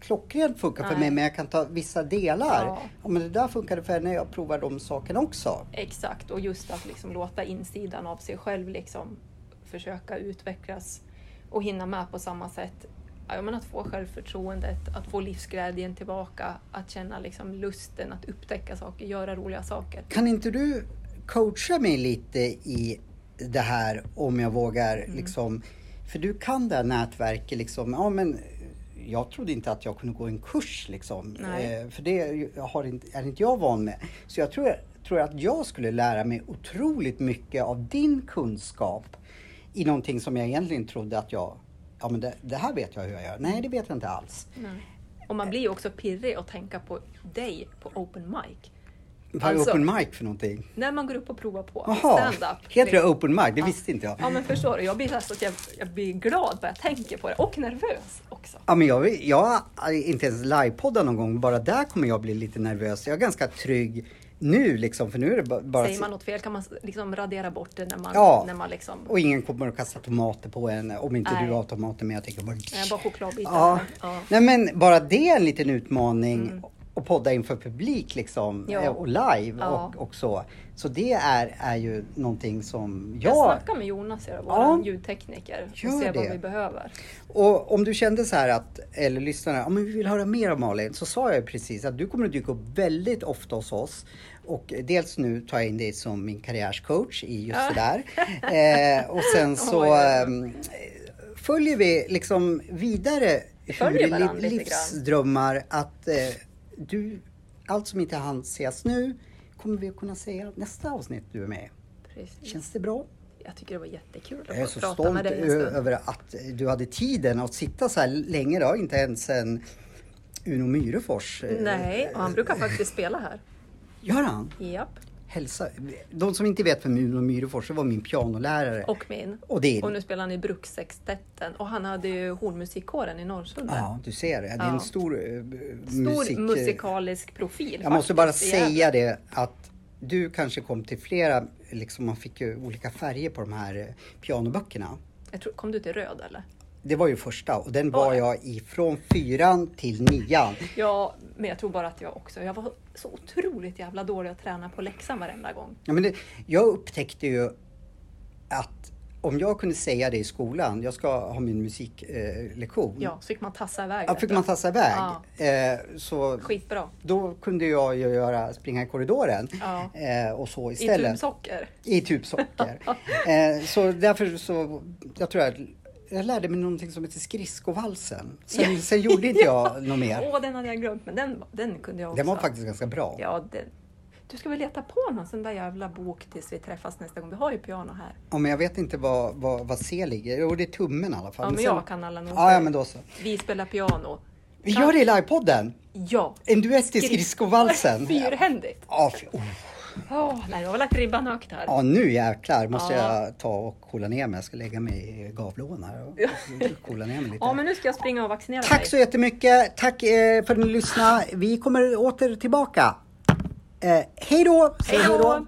klockrent funka för mig men jag kan ta vissa delar. Ja. Ja. men det där funkade för henne, jag provar de sakerna också. Exakt, och just att liksom låta insidan av sig själv liksom försöka utvecklas och hinna med på samma sätt. Ja, men att få självförtroendet, att få livsglädjen tillbaka, att känna liksom lusten att upptäcka saker, göra roliga saker. Kan inte du coacha mig lite i det här om jag vågar Mm. liksom, för du kan det här nätverket liksom, ja men jag trodde inte att jag kunde gå en kurs liksom. Eh, för det har inte, är inte jag van med. Så jag tror, tror att jag skulle lära mig otroligt mycket av din kunskap i någonting som jag egentligen trodde att jag, ja men det, det här vet jag hur jag gör. Nej, det vet jag inte alls. Och man blir ju också pirrig att tänka på dig på open mic. Vad är Alltså- open mic för någonting? När man går upp och provar på stand-up. heter det open mic? Det visste inte jag. Ja men förstår du, jag blir nästan att jag, jag blir glad bara jag tänker på det och nervös också. Ja, men jag, jag har inte ens livepoddat någon gång, bara där kommer jag bli lite nervös. Jag är ganska trygg nu liksom, för nu är det ba- bara... Säger man något fel kan man liksom radera bort det när man, Ja. när man liksom... Och ingen kommer att kasta tomater på en, om inte Nej. du har tomater med. Jag tänker bara... Nej, bara chokladbitar. Ja. Ja. Nej men bara det är en liten utmaning. Och podda inför publik liksom, Ja. eh, och live Ja. och, och så. Så det är, är ju någonting som Jag jag... snackar med Jonas, vår Ja. ljudtekniker, och Gör ser vad det. vi behöver. Och om du kände så här att, eller lyssnarna, men vi vill höra mer av Malin, så sa jag ju precis att du kommer att dyka upp väldigt ofta hos oss. Och dels nu tar jag in dig som min karriärscoach i just det där. Eh, och sen så oj. ehm, följer vi liksom vidare hur li- livsdrömmar att eh, du, allt som inte hann ses nu kommer vi att kunna säga nästa avsnitt du är med. Precis. Känns det bra? Jag tycker det var jättekul Jag är att så prata stolt med dig en ö- stund. över att du hade tiden att sitta så här länge. Det har inte ens en Uno Myrefors. eh, Nej, och han brukar faktiskt spela här. Gör han? Japp. Hälsa. De som inte vet vem Uno Myrefors det var min pianolärare. Och min. Och din. Och nu spelar han i Brukssextetten. Och han hade ju hornmusikkåren i Norrsundet. Ja, du ser det. Det är en Ja. stor eh, Stor musik... musikalisk profil. Jag måste bara säga det att du kanske kom till flera, liksom man fick ju olika färger på de här eh, pianoböckerna. Jag tror, kom du till röd eller? Det var ju första och den Var jag ifrån fyran till nian. Ja, men jag tror bara att jag också. Jag var så otroligt jävla dålig att träna på läxan varenda gång. Ja, men det, jag upptäckte ju att om jag kunde säga det i skolan, jag ska ha min musiklektion. Eh. Ja, så fick man tassa iväg. Ja, fick man tassa iväg. Ja. Eh, så Skitbra. då kunde jag ju göra, springa i korridoren Ja. eh, och så I istället. tubsocker. I tubsocker. eh, så därför så, jag tror jag, jag lärde mig någonting som heter skridskovalsen. Sen, Ja. sen gjorde inte jag något mer. Åh, den hade jag glömt, men den, den kunde jag också. Den var faktiskt ganska bra. Ja, den. Du ska väl leta på någon sån där jävla bok tills vi träffas nästa gång. Vi har ju piano här. Ja, men jag vet inte vad, vad, vad C ligger. Jo, det är tummen i alla fall. Ja, men sen- jag kan alla noter. Ja, ja, men då så. Vi spelar piano. Vi gör det i livepodden! Ja. En duett i Skrid- skridskovalsen. Fyrhändigt. Ja, fy- oh. Nej, jag har lagt ribban högt här. ja, nu jäklar måste Ja. jag ta och coola ner mig. Jag ska lägga mig i gavlån här och coola ner mig lite. Ja, men nu ska jag springa och vaccinera Tack mig. så jättemycket. Tack eh, för att ni lyssnade. Vi kommer åter tillbaka. Eh, hej då! Hej då!